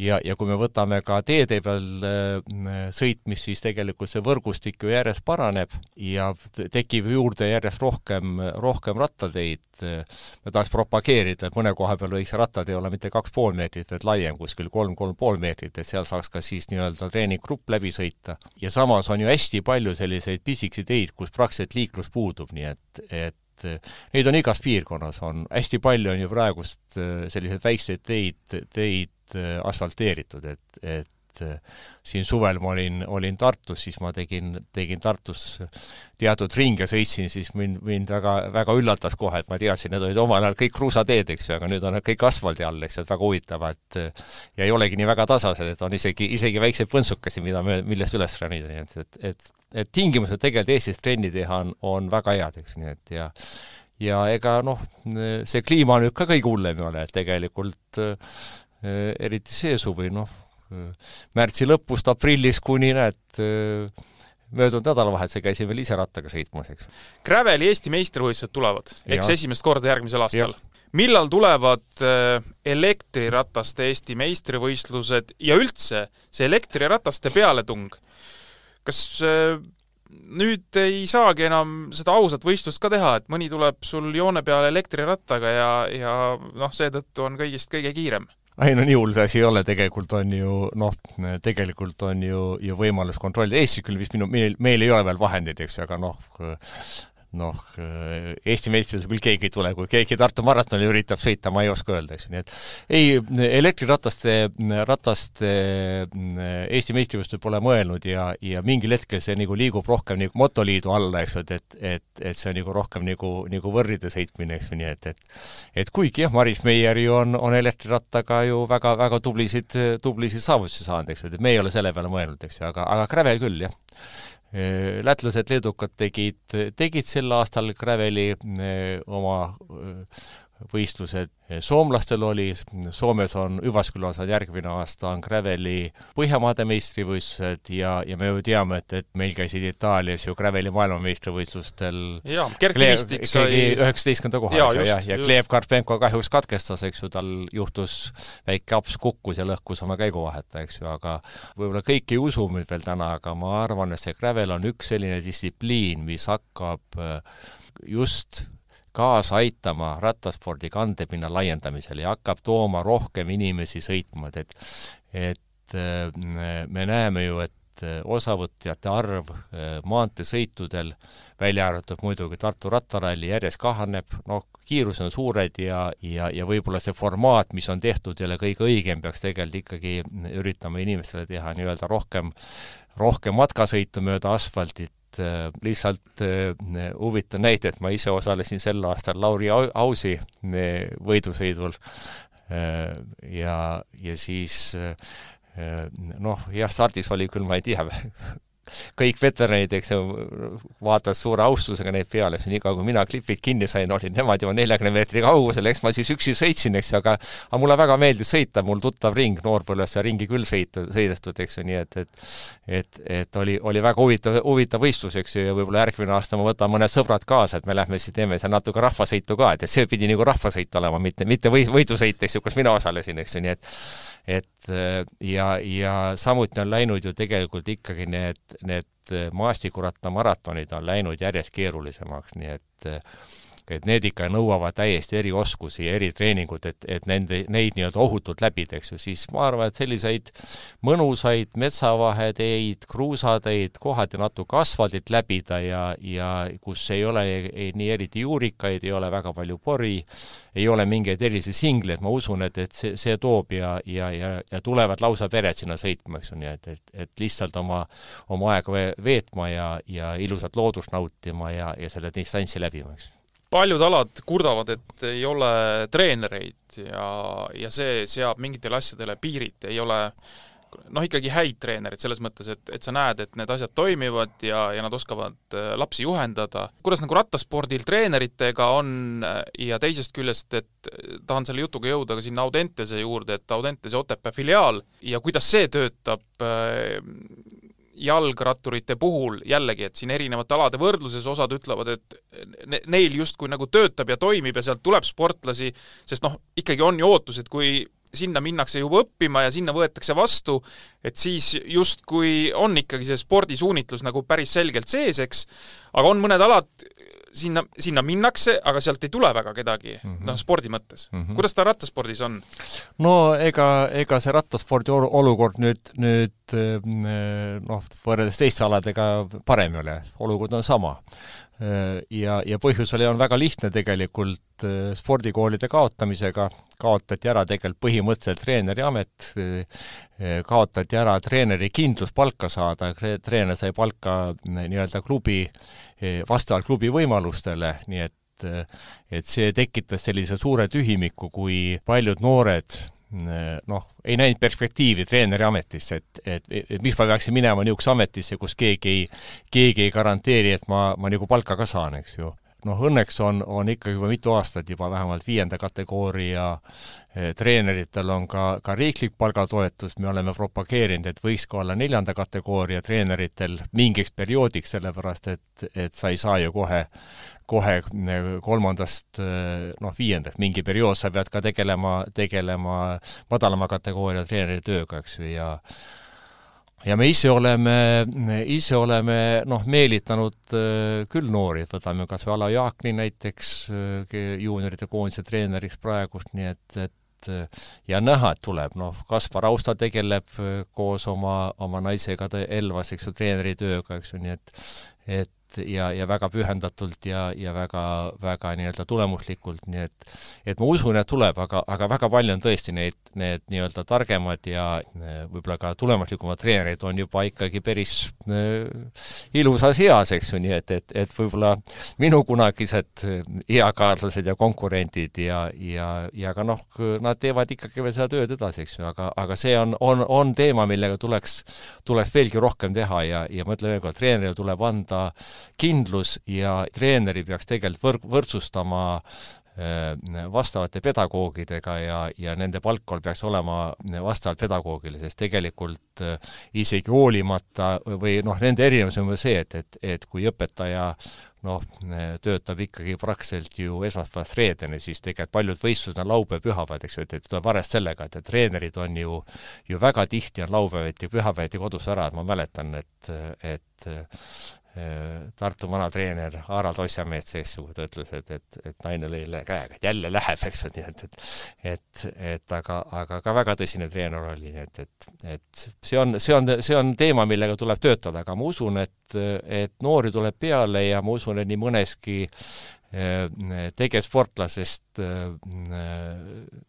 ja, ja kui me võtame ka teede peal äh, sõitmist, siis tegelikult see võrgustik ju järjest paraneb ja tekib juurde järjest rohkem, rohkem rattateid. me tahaks propageerida, et mõne koha peal võiks rattatee olla mitte kaks pool meetrit, vaid laiem, kuskil kolm, kolm pool meetrit, et seal saaks ka siis nii-öelda treeninggrupp läbi sõita. ja samas on ju hästi palju selliseid pisikesi teid, kus praktiliselt liiklus puudub, nii et, et neid on igas piirkonnas, on hästi palju on ju praegust äh, selliseid väikseid teid, teid Äh, asfalteeritud, et, et äh, siin suvel ma olin, olin Tartus, siis ma tegin, tegin Tartus teatud ringe, sõitsin, siis mind, mind väga, väga üllatas kohe, et ma teadsin, need olid omal ajal kõik kruusateed, eks ju, aga nüüd on need kõik asfaldi all, eks ju, et väga huvitav, et ja ei olegi nii väga tasased, et on isegi, isegi väikseid põntsukesi, mida me, millest üles ronida, nii et, et, et et tingimused tegelikult Eestis trenni teha on, on väga head, eks, nii et ja ja ega noh, see kliima nüüd ka kõige hullem ei ole, et tegelikult Äh, eriti see suvi, noh, äh, märtsi lõpust aprillis kuni näed, äh, möödunud nädalavahetusel käisin veel ise rattaga sõitmas, eks. Graveli Eesti meistrivõistlused tulevad, eks esimest korda järgmisel aastal. millal tulevad elektrirataste Eesti meistrivõistlused ja üldse see elektrirataste pealetung? kas nüüd ei saagi enam seda ausat võistlust ka teha, et mõni tuleb sul joone peale elektrirattaga ja, ja noh, seetõttu on kõigist kõige kiirem ei no nii hull see asi ei ole, tegelikult on ju noh, tegelikult on ju, ju võimalus kontrollida, Eestis küll vist minu, meil, meil ei ole veel vahendeid, eks ju, aga noh, noh, Eesti meistrivõistlusel küll keegi ei tule, kui keegi Tartu maratonil üritab sõita, ma ei oska öelda, eks ju, nii et ei, elektrirataste, rataste Eesti meistrivõistlusel pole mõelnud ja, ja mingil hetkel see nagu liigub rohkem nagu motoliidu alla, eks ju, et, et, et, et see on nagu rohkem nagu, nagu võrride sõitmine, eks ju, nii et, et et kuigi jah, Maris Meier ju on, on elektrirattaga ju väga, väga tublisid, tublisid saavutusi saanud, eks ju, et me ei ole selle peale mõelnud, eks ju, aga, aga Gravel küll, jah. Äh, lätlased, leedukad tegid, tegid sel aastal Graveli äh, oma äh, võistlused. soomlastel oli, Soomes on Üvaskülas on järgmine aasta on Graveli Põhjamaade meistrivõistlused ja, ja me ju teame, et, et meil käisid Itaalias ju Graveli maailmameistrivõistlustel. Jaa, Gerd Kivistik sai üheksateistkümnenda koha, ju, jah, ja Gleb Karpenko kahjuks katkestas, eks ju, tal juhtus väike aps, kukkus ja lõhkus oma käiguvahetaja, eks ju, aga võib-olla kõik ei usu mind veel täna, aga ma arvan, et see Gravel on üks selline distsipliin, mis hakkab just kaasa aitama rattaspordi kandepinna laiendamisele ja hakkab tooma rohkem inimesi sõitma, et et me näeme ju, et osavõtjate arv äh, maanteesõitudel, välja arvatud muidugi Tartu rattaralli, järjest kahaneb, noh, kiirused on suured ja, ja, ja võib-olla see formaat, mis on tehtud, ei ole kõige õigem, peaks tegelikult ikkagi üritama inimestele teha nii-öelda rohkem, rohkem matkasõitu mööda asfaltit, lihtsalt äh, huvitav näide, et ma ise osalesin sel aastal Lauri Ausi äh, võidusõidul. Ja, ja siis noh, jah, stardis oli küll, ma ei tea, kõik veteranid, eks ju, vaatavad suure austusega neid peale, siis niikaua kui mina klipid kinni sain, olid nemad juba neljakümne meetri kaugusel, eks ma siis üksi sõitsin, eks ju, aga aga mulle väga meeldis sõita, mul tuttav ring noorpõlves see ringi küll sõitu, sõidetud, eks ju, nii et, et et, et oli, oli väga huvitav, huvitav võistlus, eks ju, ja võib-olla järgmine aasta ma võtan mõned sõbrad kaasa, et me lähme siis teeme seal natuke rahvasõitu ka, et see pidi nagu rahvasõit olema, mitte, mitte või-, võidusõit, eks ju, kus mina osalesin, eks ju, nii et et ja, ja samuti on läinud ju tegelikult ikkagi need, need maastikuratta-maratonid on läinud järjest keerulisemaks, nii et et need ikka nõuavad täiesti erioskusi ja eritreeningut, et, et nende, neid nii-öelda ohutult läbida, eks ju, siis ma arvan, et selliseid mõnusaid metsavaheteid, kruusateid, kohati natuke asfaldilt läbida ja, ja kus ei ole ei, nii eriti juurikaid, ei ole väga palju pori, ei ole mingeid erilisi singleid, ma usun, et, et see, see toob ja, ja, ja, ja tulevad lausa pered sinna sõitma, eks ju, nii et, et, et lihtsalt oma, oma aega veetma ja, ja ilusat loodust nautima ja, ja selle distantsi läbima, eks paljud alad kurdavad, et ei ole treenereid ja, ja see seab mingitele asjadele piirid, ei ole noh, ikkagi häid treenereid selles mõttes, et, et sa näed, et need asjad toimivad ja, ja nad oskavad äh, lapsi juhendada. kuidas nagu rattaspordil treeneritega on äh, ja teisest küljest, et äh, tahan selle jutuga jõuda ka sinna Audentese juurde, et Audentese Otepää filiaal ja kuidas see töötab jalgratturite puhul jällegi, et siin erinevate alade võrdluses osad ütlevad, et ne, neil justkui nagu töötab ja toimib ja sealt tuleb sportlasi, sest noh, ikkagi on ju ootus, et kui sinna minnakse juba õppima ja sinna võetakse vastu, et siis justkui on ikkagi see spordisuunitlus nagu päris selgelt sees, eks, aga on mõned alad, sinna, sinna minnakse, aga sealt ei tule väga kedagi mm -hmm., noh, spordi mõttes mm. -hmm. kuidas ta rattaspordis on? no ega, ega see rattaspordi olukord nüüd, nüüd eh, noh, võrreldes teiste aladega parem ei ole, olukord on sama. Eh, ja, ja põhjus oli, on väga lihtne tegelikult, eh, spordikoolide kaotamisega. Kaotati ära tegelikult põhimõtteliselt treeneri amet, kaotati ära treeneri kindlus palka saada, treener sai palka nii-öelda klubi vastavalt klubi võimalustele, nii et et see tekitas sellise suure tühimiku, kui paljud noored noh, ei näinud perspektiivi treeneri ametisse, et, et, et miks ma peaksin minema niisugusesse ametisse, kus keegi ei, keegi ei garanteeri, et ma, ma nagu palka ka saan, eks ju. Noh, õnneks on, on ikkagi juba mitu aastat juba vähemalt viienda kategooria eh, treeneritel on ka, ka riiklik palgatoetus, me oleme propageerinud, et võiks ka olla neljanda kategooria treeneritel mingiks perioodiks, sellepärast et, et sa ei saa ju kohe kohe eh, kolmandast eh, noh, viiendast, mingi periood sa pead ka tegelema, tegelema madalama kategooria treeneri tööga, eks ju, ja ja me ise oleme, ise oleme noh, meelitanud äh, küll noori, võtame kas või Alo Jaakni näiteks äh, juunioride koondise treeneriks praegust, nii et, et ja näha, et tuleb, noh, Kaspar Austa tegeleb koos oma, oma naisega Elvas, eks ju, treeneritööga, eks ju, nii et et ja, ja väga pühendatult ja, ja väga, väga nii-öelda tulemuslikult, nii et et ma usun, et tuleb, aga, aga väga palju on tõesti neid, need nii-öelda targemad ja e, võib-olla ka tulemuslikumad treenerid on juba ikkagi päris äh, ilusas eas, eks ju, nii et, et, et võib-olla minu kunagised eakaaslased ja konkurendid ja, ja, ja ka noh, nad teevad ikkagi veel seda tööd edasi, eks ju, aga, aga see on, on, on teema, millega tuleks, tuleks veelgi rohkem teha ja, ja ma ütlen veel kord, treenerile tuleb anda kindlus ja treeneri peaks tegelikult võr-, võrdsustama äh, vastavate pedagoogidega ja, ja nende palk peaks olema vastavalt pedagoogile, sest tegelikult äh, isegi hoolimata või noh, nende erinevus on see, et, et, et kui õpetaja noh, töötab ikkagi praktiliselt ju esmaspäevast reedeni, siis tegelikult paljud võistlused on laupäev-pühapäev, eks ju, et, et tuleb arvestada sellega, et, et treenerid on ju, ju väga tihti on laupäeviti, pühapäeviti kodus ära, et ma mäletan, et, et Äh, Tartu vanatreener Harald Ossiamees seesugune, ütles, et, et, et naine lõi käega, et jälle läheb, eks ju, nii et, et et, et aga, aga ka väga tõsine treener oli, nii et, et, et see on, see on, see on teema, millega tuleb töötada, aga ma usun, et, et noori tuleb peale ja ma usun, et nii mõneski äh, tegevsportlasest äh,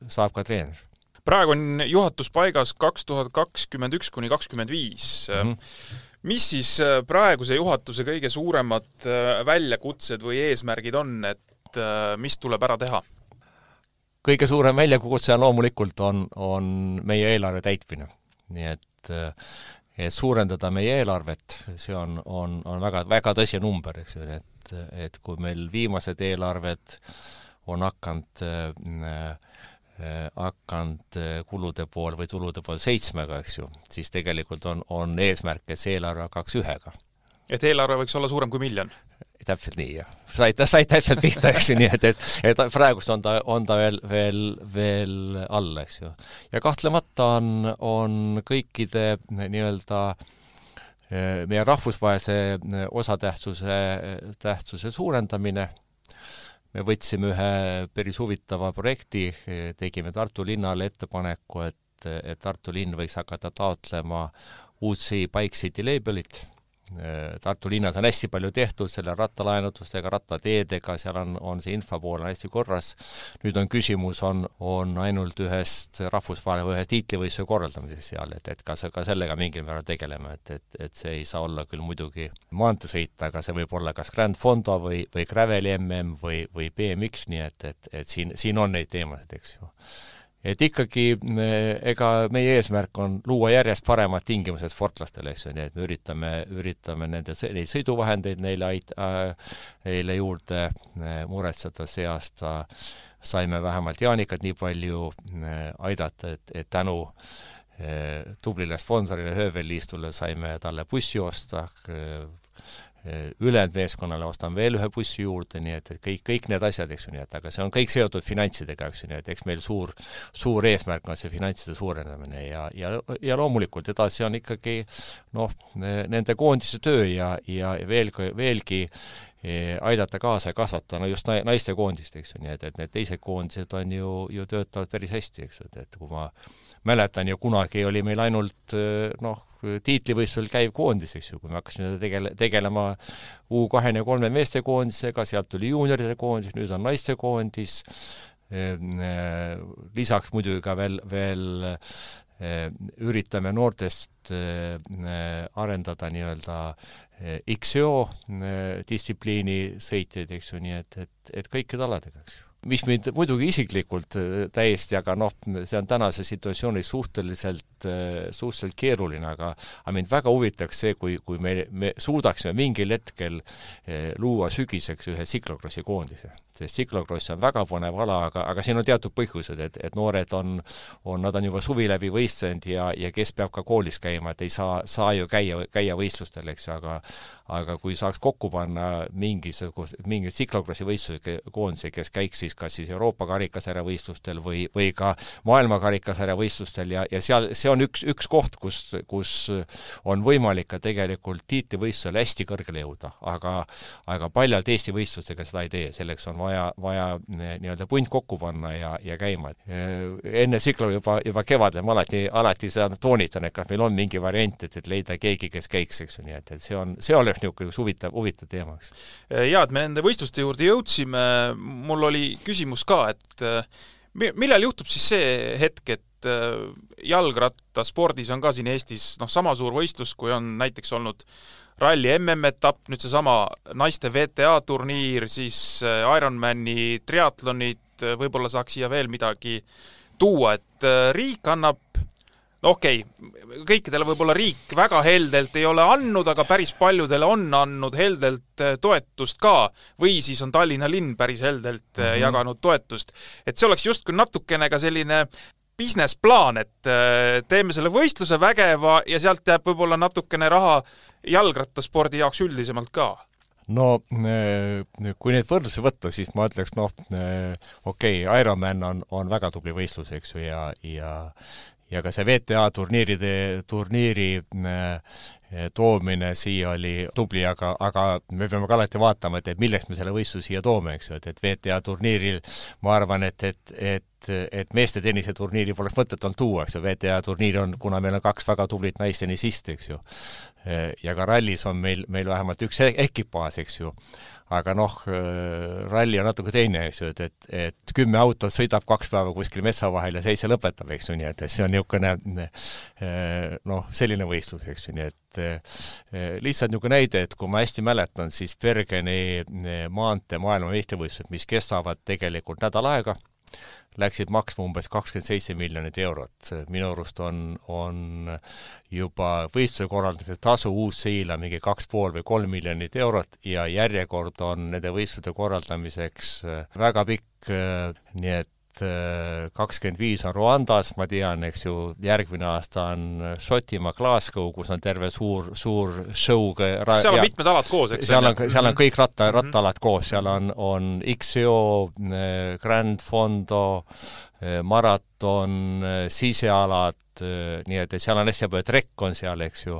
saab ka treener. Praegu on juhatus paigas kaks tuhat kakskümmend üks kuni kakskümmend viis. Mhm mis siis äh, praeguse juhatuse kõige suuremad äh, väljakutsed või eesmärgid on, et äh, mis tuleb ära teha? kõige suurem väljakutse loomulikult, on, on meie eelarve täitmine. nii et, et suurendada meie eelarvet, see on, on, on väga, väga tõsine number, eks ju, et, et kui meil viimased eelarved on hakanud Äh, hakanud äh, kulude pool või tulude pool seitsmega, eks ju, siis tegelikult on, on eesmärk, et see eelarve hakkaks ühega. et eelarve võiks olla suurem kui miljon? täpselt nii, jah. said, said täpselt pihta, eks ju, nii et, et, et praegust on ta, on ta veel, veel, veel all, eks ju. ja kahtlemata on, on kõikide nii-öelda äh, meie rahvusvahelise osatähtsuse, tähtsuse suurendamine me võtsime ühe päris huvitava projekti, tegime Tartu linnale ettepaneku, et, et Tartu linn võiks hakata taotlema uut Sea Bike City labelit Tartu linnas on hästi palju tehtud selle rattalaenutustega, rattateedega, seal on, on see infopool on hästi korras. nüüd on küsimus, on, on ainult ühest rahvusvahelise, ühe tiitlivõistluse korraldamises seal, et, et kas ka sellega mingil määral tegeleme, et, et, et see ei saa olla küll muidugi maanteesõit, aga see võib olla kas Grand Fondo või, või Graveli mm või, või BMX, nii et, et, et siin, siin on neid teemasid, eks ju et ikkagi ega meie eesmärk on luua järjest paremad tingimused sportlastele, eks ju, nii et me üritame, üritame nende, neid sõiduvahendeid neile ait- äh,, neile juurde äh, muretseda, see aasta. Saime vähemalt Jaanikat nii palju äh, aidata, et, et tänu tublile sponsorile Höövelliistule saime talle bussi osta ülejäänud meeskonnale ostan veel ühe bussi juurde, nii et, et kõik, kõik need asjad, eks ju, nii et aga see on kõik seotud finantsidega, eks ju, nii et eks meil suur, suur eesmärk on see finantside suurendamine ja, ja, ja loomulikult edasi on ikkagi noh, nende koondise töö ja, ja veelgi, veelgi Eh, aidata kaasa ja kasvatada no just naistekoondist, eks ju, nii et, et need teised koondised on ju, ju töötavad päris hästi, eks ju, et, et kui ma mäletan ju kunagi oli meil ainult eh, noh, tiitlivõistlusel käiv koondis, eks ju, kui me hakkasime tegele-, tegelema U kahekümne kolme meestekoondisega, sealt tuli juunioride koondis, nüüd on naistekoondis, eh, lisaks muidugi ka veel, veel üritame noortest arendada nii-öelda XO distsipliini sõitjaid, eks ju, nii et, et, et kõikide aladega, eks ju mis mind muidugi isiklikult täiesti, aga noh, see on tänases situatsioonis suhteliselt, suhteliselt keeruline, aga aga mind väga huvitaks see, kui, kui me, me suudaksime mingil hetkel luua sügiseks ühe tsiklokrossi koondise sest tsiklokrossi on väga põnev ala, aga, aga siin on teatud põhjused, et, et noored on, on, nad on juba suvi läbi võistlenud ja, ja kes peab ka koolis käima, et ei saa, saa ju käia, käia võistlustel, eks ju, aga aga kui saaks kokku panna mingisuguse, mingi tsiklokrossi võistluse koondise, kes käiks siis kas siis Euroopa karikasarja võistlustel või, või ka maailma karikasarja võistlustel ja, ja seal, see on üks, üks koht, kus, kus on võimalik ka tegelikult tiitlivõistlusel hästi kõrgele jõuda, aga aga paljalt Eesti võistlustega seda ei tee, selleks on vaja, vaja eh, nii-öelda punt kokku panna ja, ja käima. Eh, enne tsükli juba, juba kevadel ma alati, alati seda toonitan, et kas meil on mingi variant, et, et leida keegi, kes käiks, eks ju, nii et, et see on, see oleks niisugune üks huvitav, huvitav teema, eks. Eh, jaa, et me nende võistluste juurde jõudsime, mul oli küsimus ka, et millal juhtub siis see hetk, et jalgrattaspordis on ka siin Eestis noh, sama suur võistlus, kui on näiteks olnud ralli MM-etapp, nüüd seesama naiste VTA turniir, siis äh, Ironmani triatlonid, äh, võib-olla saaks siia veel midagi tuua, et äh, riik annab no okei okay,, kõikidele võib-olla riik väga heldelt ei ole andnud, aga päris paljudele on andnud heldelt toetust ka või siis on Tallinna linn päris heldelt mm -hmm. jaganud toetust. et see oleks justkui natukene ka selline business plaan, et äh, teeme selle võistluse vägeva ja sealt jääb võib-olla natukene raha jalgrattaspordi jaoks üldisemalt ka. No äh, kui neid võrdlusi võtta, siis ma ütleks, noh, äh, okei okay,, Ironman on, on väga tubli võistlus, eks ju, ja, ja ja ka see WTA turniiride, turniiri toomine siia oli tubli, aga, aga me peame ka alati vaatama, et, et milleks me selle võistluse siia toome, eks ju, et, et WTA turniiril ma arvan, et, et, et et meeste tenniseturniiri poleks mõtet olnud tuua, eks ju, WTA turniir on, kuna meil on kaks väga tublit naistenisisti, eks ju, ja ka rallis on meil, meil vähemalt üks e-, ekipaaž, eks ju aga noh, äh, ralli on natuke teine, eks ju, et, et, et kümme autot sõidab kaks päeva kuskil metsa vahel ja seitse lõpetab, eks ju, nii et see on niisugune äh, noh, selline võistlus, eks ju, nii et äh, lihtsalt niisugune näide, et kui ma hästi mäletan, siis Bergeni maantee maailmameistrivõistlused, mis kestavad tegelikult nädal aega, läksid maksma umbes kakskümmend seitse miljonit eurot. minu arust on, on juba võistluse korraldamise tasu Uus-Seila mingi kaks pool või kolm miljonit eurot ja järjekord on nende võistluste korraldamiseks väga pikk, nii et Äh, kakskümmend viis on Rwandas, ma tean, eks ju, järgmine aasta on Šotimaa Glasgow, kus on terve suur, suur show seal on ja, mitmed alad koos, eks? seal on, seal on kõik ratta, mhm. rattaalad koos, seal on, on XCO, äh, Grand Fondo, äh, maraton, sisealad, nii et, et seal on hästi palju trekk on seal, eks ju,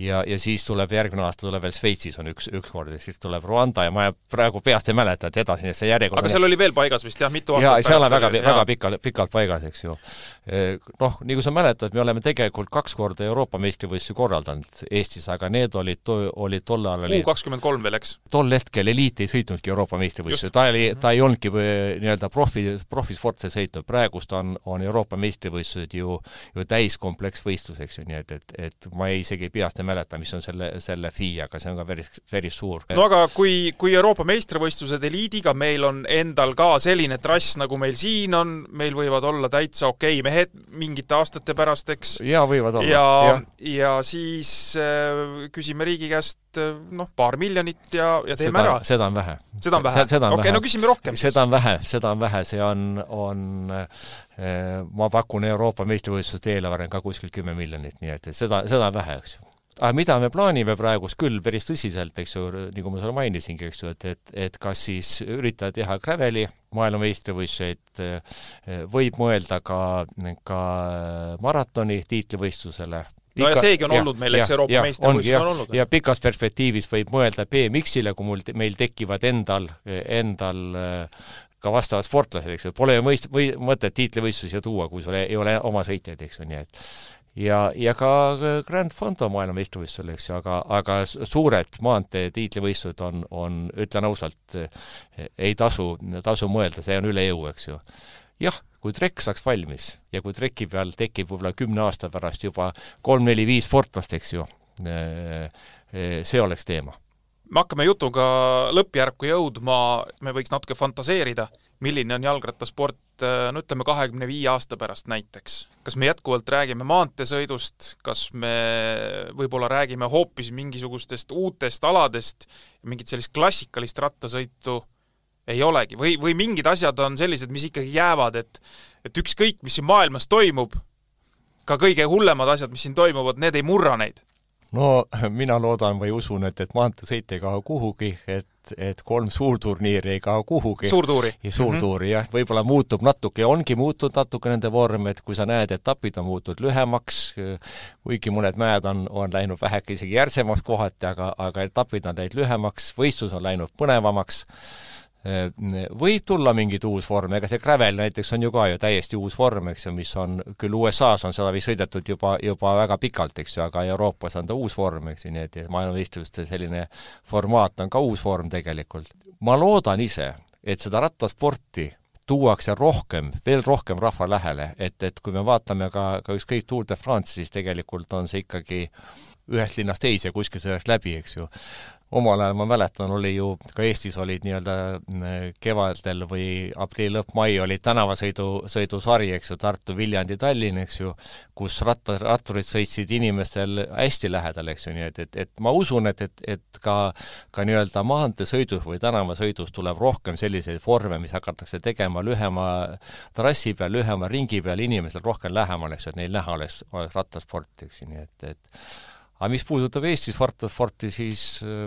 ja, ja siis tuleb järgmine aasta tuleb veel Šveitsis on üks, üks kord ja siis tuleb Rwanda ja ma praegu peast ei mäleta, et edasi, nii et see järjekord aga seal oli veel paigas vist jah, mitu aastat jaa, seal on väga, väga pikalt, pikalt paigas, eks ju. Noh, nii kui sa mäletad, me oleme tegelikult kaks korda Euroopa meistrivõistlusi korraldanud Eestis, aga need olid, olid tol ajal U kakskümmend kolm veel, eks? tol hetkel eliit ei sõitnudki Euroopa meistrivõistlusi, ta oli, ta ei olnudki nii-öelda profi, profisporti sõitnud, praegust on, on Euroopa meistrivõistlused ju, ju täiskompleksvõistlus, eks ju, nii et, et, et ma ei, isegi peast ei mäleta, mis on selle, selle fee, aga see on ka päris, päris suur. no aga kui, kui Euroopa meistrivõistlused eliidiga, meil on endal ka selline trass, nagu meil siin on, meil võivad olla täitsa okei okay mehed mingite aastate pärast, eks. jaa, võivad olla. ja, ja., ja siis äh, küsime riigi käest äh, noh, paar miljonit ja, ja teeme seda, ära. seda on vähe. seda on vähe? okei no küsime rohkem. seda on vähe, seda on vähe, see on, on äh, ma pakun Euroopa meistrivõistluste eelarve on ka kuskil kümme miljonit, nii et seda, seda on vähe, eks ju aga mida me plaanime praegust küll päris tõsiselt, eks ju, nagu ma sulle mainisingi, eks ju, et, et, et kas siis üritada teha graveli maailmameistrivõistluseid, võib mõelda ka, ka maratoni tiitlivõistlusele, no ja seegi on ja, olnud meil, eks, Euroopa meistrivõistlused on olnud. ja pikas perspektiivis võib mõelda BMX-ile, kui mul, meil tekivad endal, endal ka vastavad sportlased, eks ju, pole ju mõist-, või mõtet tiitlivõistlusi tuua, kui sul ei ole oma sõitjaid, eks ju, nii et ja, ja ka Grand Fondo maailmameistrivõistlusel, eks ju, aga, aga suured maantee tiitlivõistlused on, on, ütlen ausalt, ei tasu, tasu mõelda, see on üle jõu, eks ju. jah, kui trekk saaks valmis ja kui treki peal tekib võib-olla kümne aasta pärast juba kolm-neli-viis sportlast, eks ju, see oleks teema me hakkame jutuga lõppjärku jõudma, me võiks natuke fantaseerida, milline on jalgrattasport no ütleme, kahekümne viie aasta pärast näiteks. kas me jätkuvalt räägime maanteesõidust, kas me võib-olla räägime hoopis mingisugustest uutest aladest, mingit sellist klassikalist rattasõitu ei olegi. Või, või mingid asjad on sellised, mis ikkagi jäävad, et et ükskõik, mis siin maailmas toimub, ka kõige hullemad asjad, mis siin toimuvad, need ei murra neid no mina loodan või usun, et, et maanteesõit ei kao kuhugi, et, et kolm suurturniiri ei kao kuhugi. suurtuuri. ja suurtuuri mm -hmm. jah, võib-olla muutub natuke, ongi muutunud natuke nende vorm, et kui sa näed, etapid on muutunud lühemaks, kuigi mõned mäed on, on läinud väheke isegi järsemaks kohati, aga, aga etapid on läinud lühemaks, võistlus on läinud põnevamaks võib tulla mingeid uus vorm, ega see gravel näiteks on ju ka ju täiesti uus vorm, eks ju, mis on, küll USA-s on seda vist sõidetud juba, juba väga pikalt, eks ju, aga Euroopas on ta uus vorm, eks ju, nii et maailmavõistluste selline formaat on ka uus vorm tegelikult. ma loodan ise, et seda rattasporti tuuakse rohkem, veel rohkem rahva lähele, et, et kui me vaatame ka, ka ükskõik Tour de France, siis tegelikult on see ikkagi ühest linnast teise kuskil sõidaks läbi, eks ju omal ajal ma mäletan, oli ju, ka Eestis olid nii-öelda mm, kevadel või aprilli lõpp, mai olid tänavasõidu, sõidusari, eks ju, Tartu, Viljandi, Tallinn, eks ju, kus ratta, ratturid sõitsid inimestel hästi lähedal, eks ju, nii et, et, et ma usun, et, et, et ka, ka nii-öelda maanteesõidus või tänavasõidus tuleb rohkem selliseid vorme, mis hakatakse tegema lühema trassi peal, lühema ringi peal, inimesel rohkem lähemal, eks ju, et neil näha oleks, oleks rattasporti, eks ju, nii et, et aga mis puudutab Eestis vartasporti, siis eh,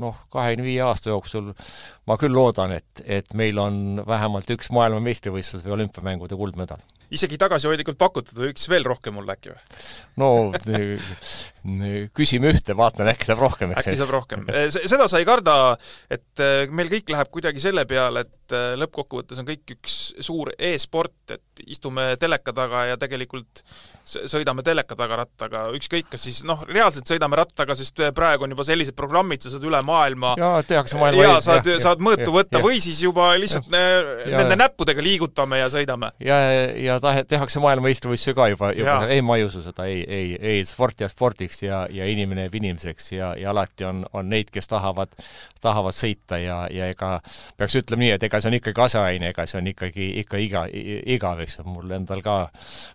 noh, kahekümne viie aasta jooksul ma küll loodan, et, et meil on vähemalt üks maailmameistrivõistlus või olümpiamängude kuldmedal. isegi tagasihoidlikult pakutud või üks veel rohkem mul äkki või? no küsime ühte, vaatame, äkki saab rohkem, eks. äkki saab rohkem. Eh, seda sa ei karda, et eh, meil kõik läheb kuidagi selle peale, et lõppkokkuvõttes on kõik üks suur e-sport, et istume teleka taga ja tegelikult sõidame teleka taga rattaga, ükskõik, kas siis noh, reaalselt sõidame rattaga, sest praegu on juba sellised programmid, sa saad üle maailma. Jaa, tehakse maailma ja saad, saad mõõtu võtta ja, või siis juba lihtsalt ja, nende ja, näppudega liigutame ja sõidame. ja, ja, ja tahe, tehakse maailmameistrivõistlusi ka juba, juba, ei, ma ei usu seda, ei, ei, ei, sport jääb spordiks ja, ja inimene jääb inimeseks ja, ja alati on, on neid, kes tahavad, tahavad sõita ja, ja ega peaks ütlema nii, et ega see on ikkagi aseaine, ega see on ikkagi, ikka iga, igav, eks ju, mul endal ka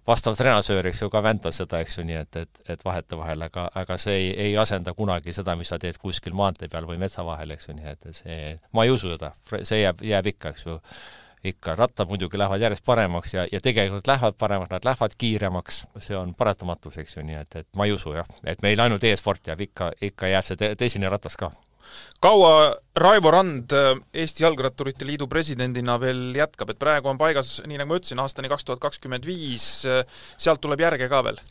vastav treenažöör, eks ju, ka väntas seda, eks ju, nii et, et, et vahetevahel, aga, aga see ei, ei asenda kunagi seda, mis sa teed kuskil maantee peal või metsa vahel, eks ju, nii et see, ma ei usu seda, see jääb, jääb ikka, eks ju, ikka, rattad muidugi lähevad järjest paremaks ja, ja tegelikult lähevad paremaks, nad lähevad kiiremaks, see on paratamatus, eks ju, nii et, et ma ei usu jah, et meil ainult e-sport jääb ikka, ikka jääb see tõsine ratas ka. Kaua Raivo Rand Eesti Jalgratturite Liidu presidendina veel jätkab, et praegu on paigas, nii nagu ma ütlesin, aastani kaks tuhat kakskümmend viis, sealt tuleb järge ka veel?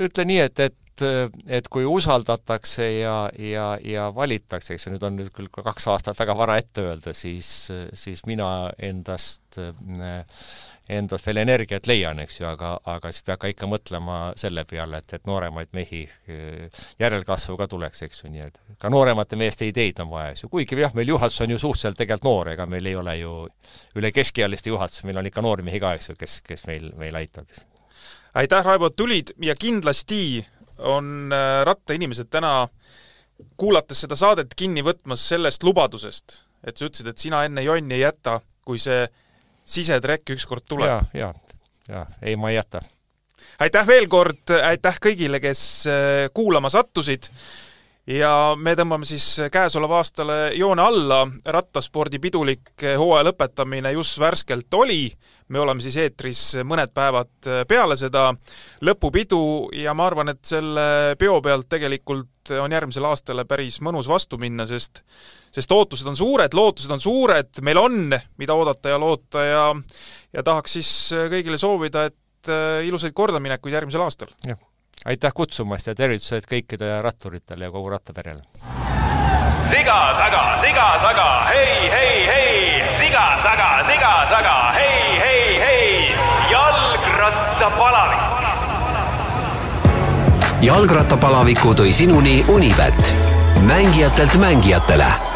Ütle nii, et, et et kui usaldatakse ja, ja, ja valitakse, eks ju, nüüd on nüüd küll kaks aastat väga vara ette öelda, siis, siis mina endast endast veel energiat leian, eks ju, aga, aga siis peab ka ikka mõtlema selle peale, et, et nooremaid mehi järelkasvu ka tuleks, eks ju, nii et ka nooremate meeste ideid on vaja, eks ju, kuigi jah, meil juhatus on ju suhteliselt tegelikult noor, ega meil ei ole ju üle keskealiste juhatus, meil on ikka noori mehi ka, eks ju, kes, kes meil, meil aitab. Aitäh, Raivo, et tulid ja kindlasti on äh, rattainimesed täna kuulates seda saadet kinni võtmas sellest lubadusest, et sa ütlesid, et sina enne jonni ei jäta, kui see sisetrekk ükskord tuleb ja,. jaa, jaa, jaa, ei, ma ei jäta. aitäh veel kord, aitäh kõigile, kes äh, kuulama sattusid ja me tõmbame siis käesoleva aastale joone alla, rattaspordi pidulik hooaja lõpetamine just värskelt oli, me oleme siis eetris mõned päevad peale seda lõpupidu ja ma arvan, et selle peo pealt tegelikult on järgmisele aastale päris mõnus vastu minna, sest sest ootused on suured, lootused on suured, meil on, mida oodata ja loota ja ja tahaks siis kõigile soovida, et ilusaid kordaminekuid järgmisel aastal! jah aitäh kutsumast ja tervitused kõikidele ratturitele ja kogu rattaperele! siga taga, siga taga, hei, hei, hei, siga taga, siga taga, hei, hei, hei, jalgrattapalavik. jalgrattapalaviku tõi sinuni Unibet, mängijatelt mängijatele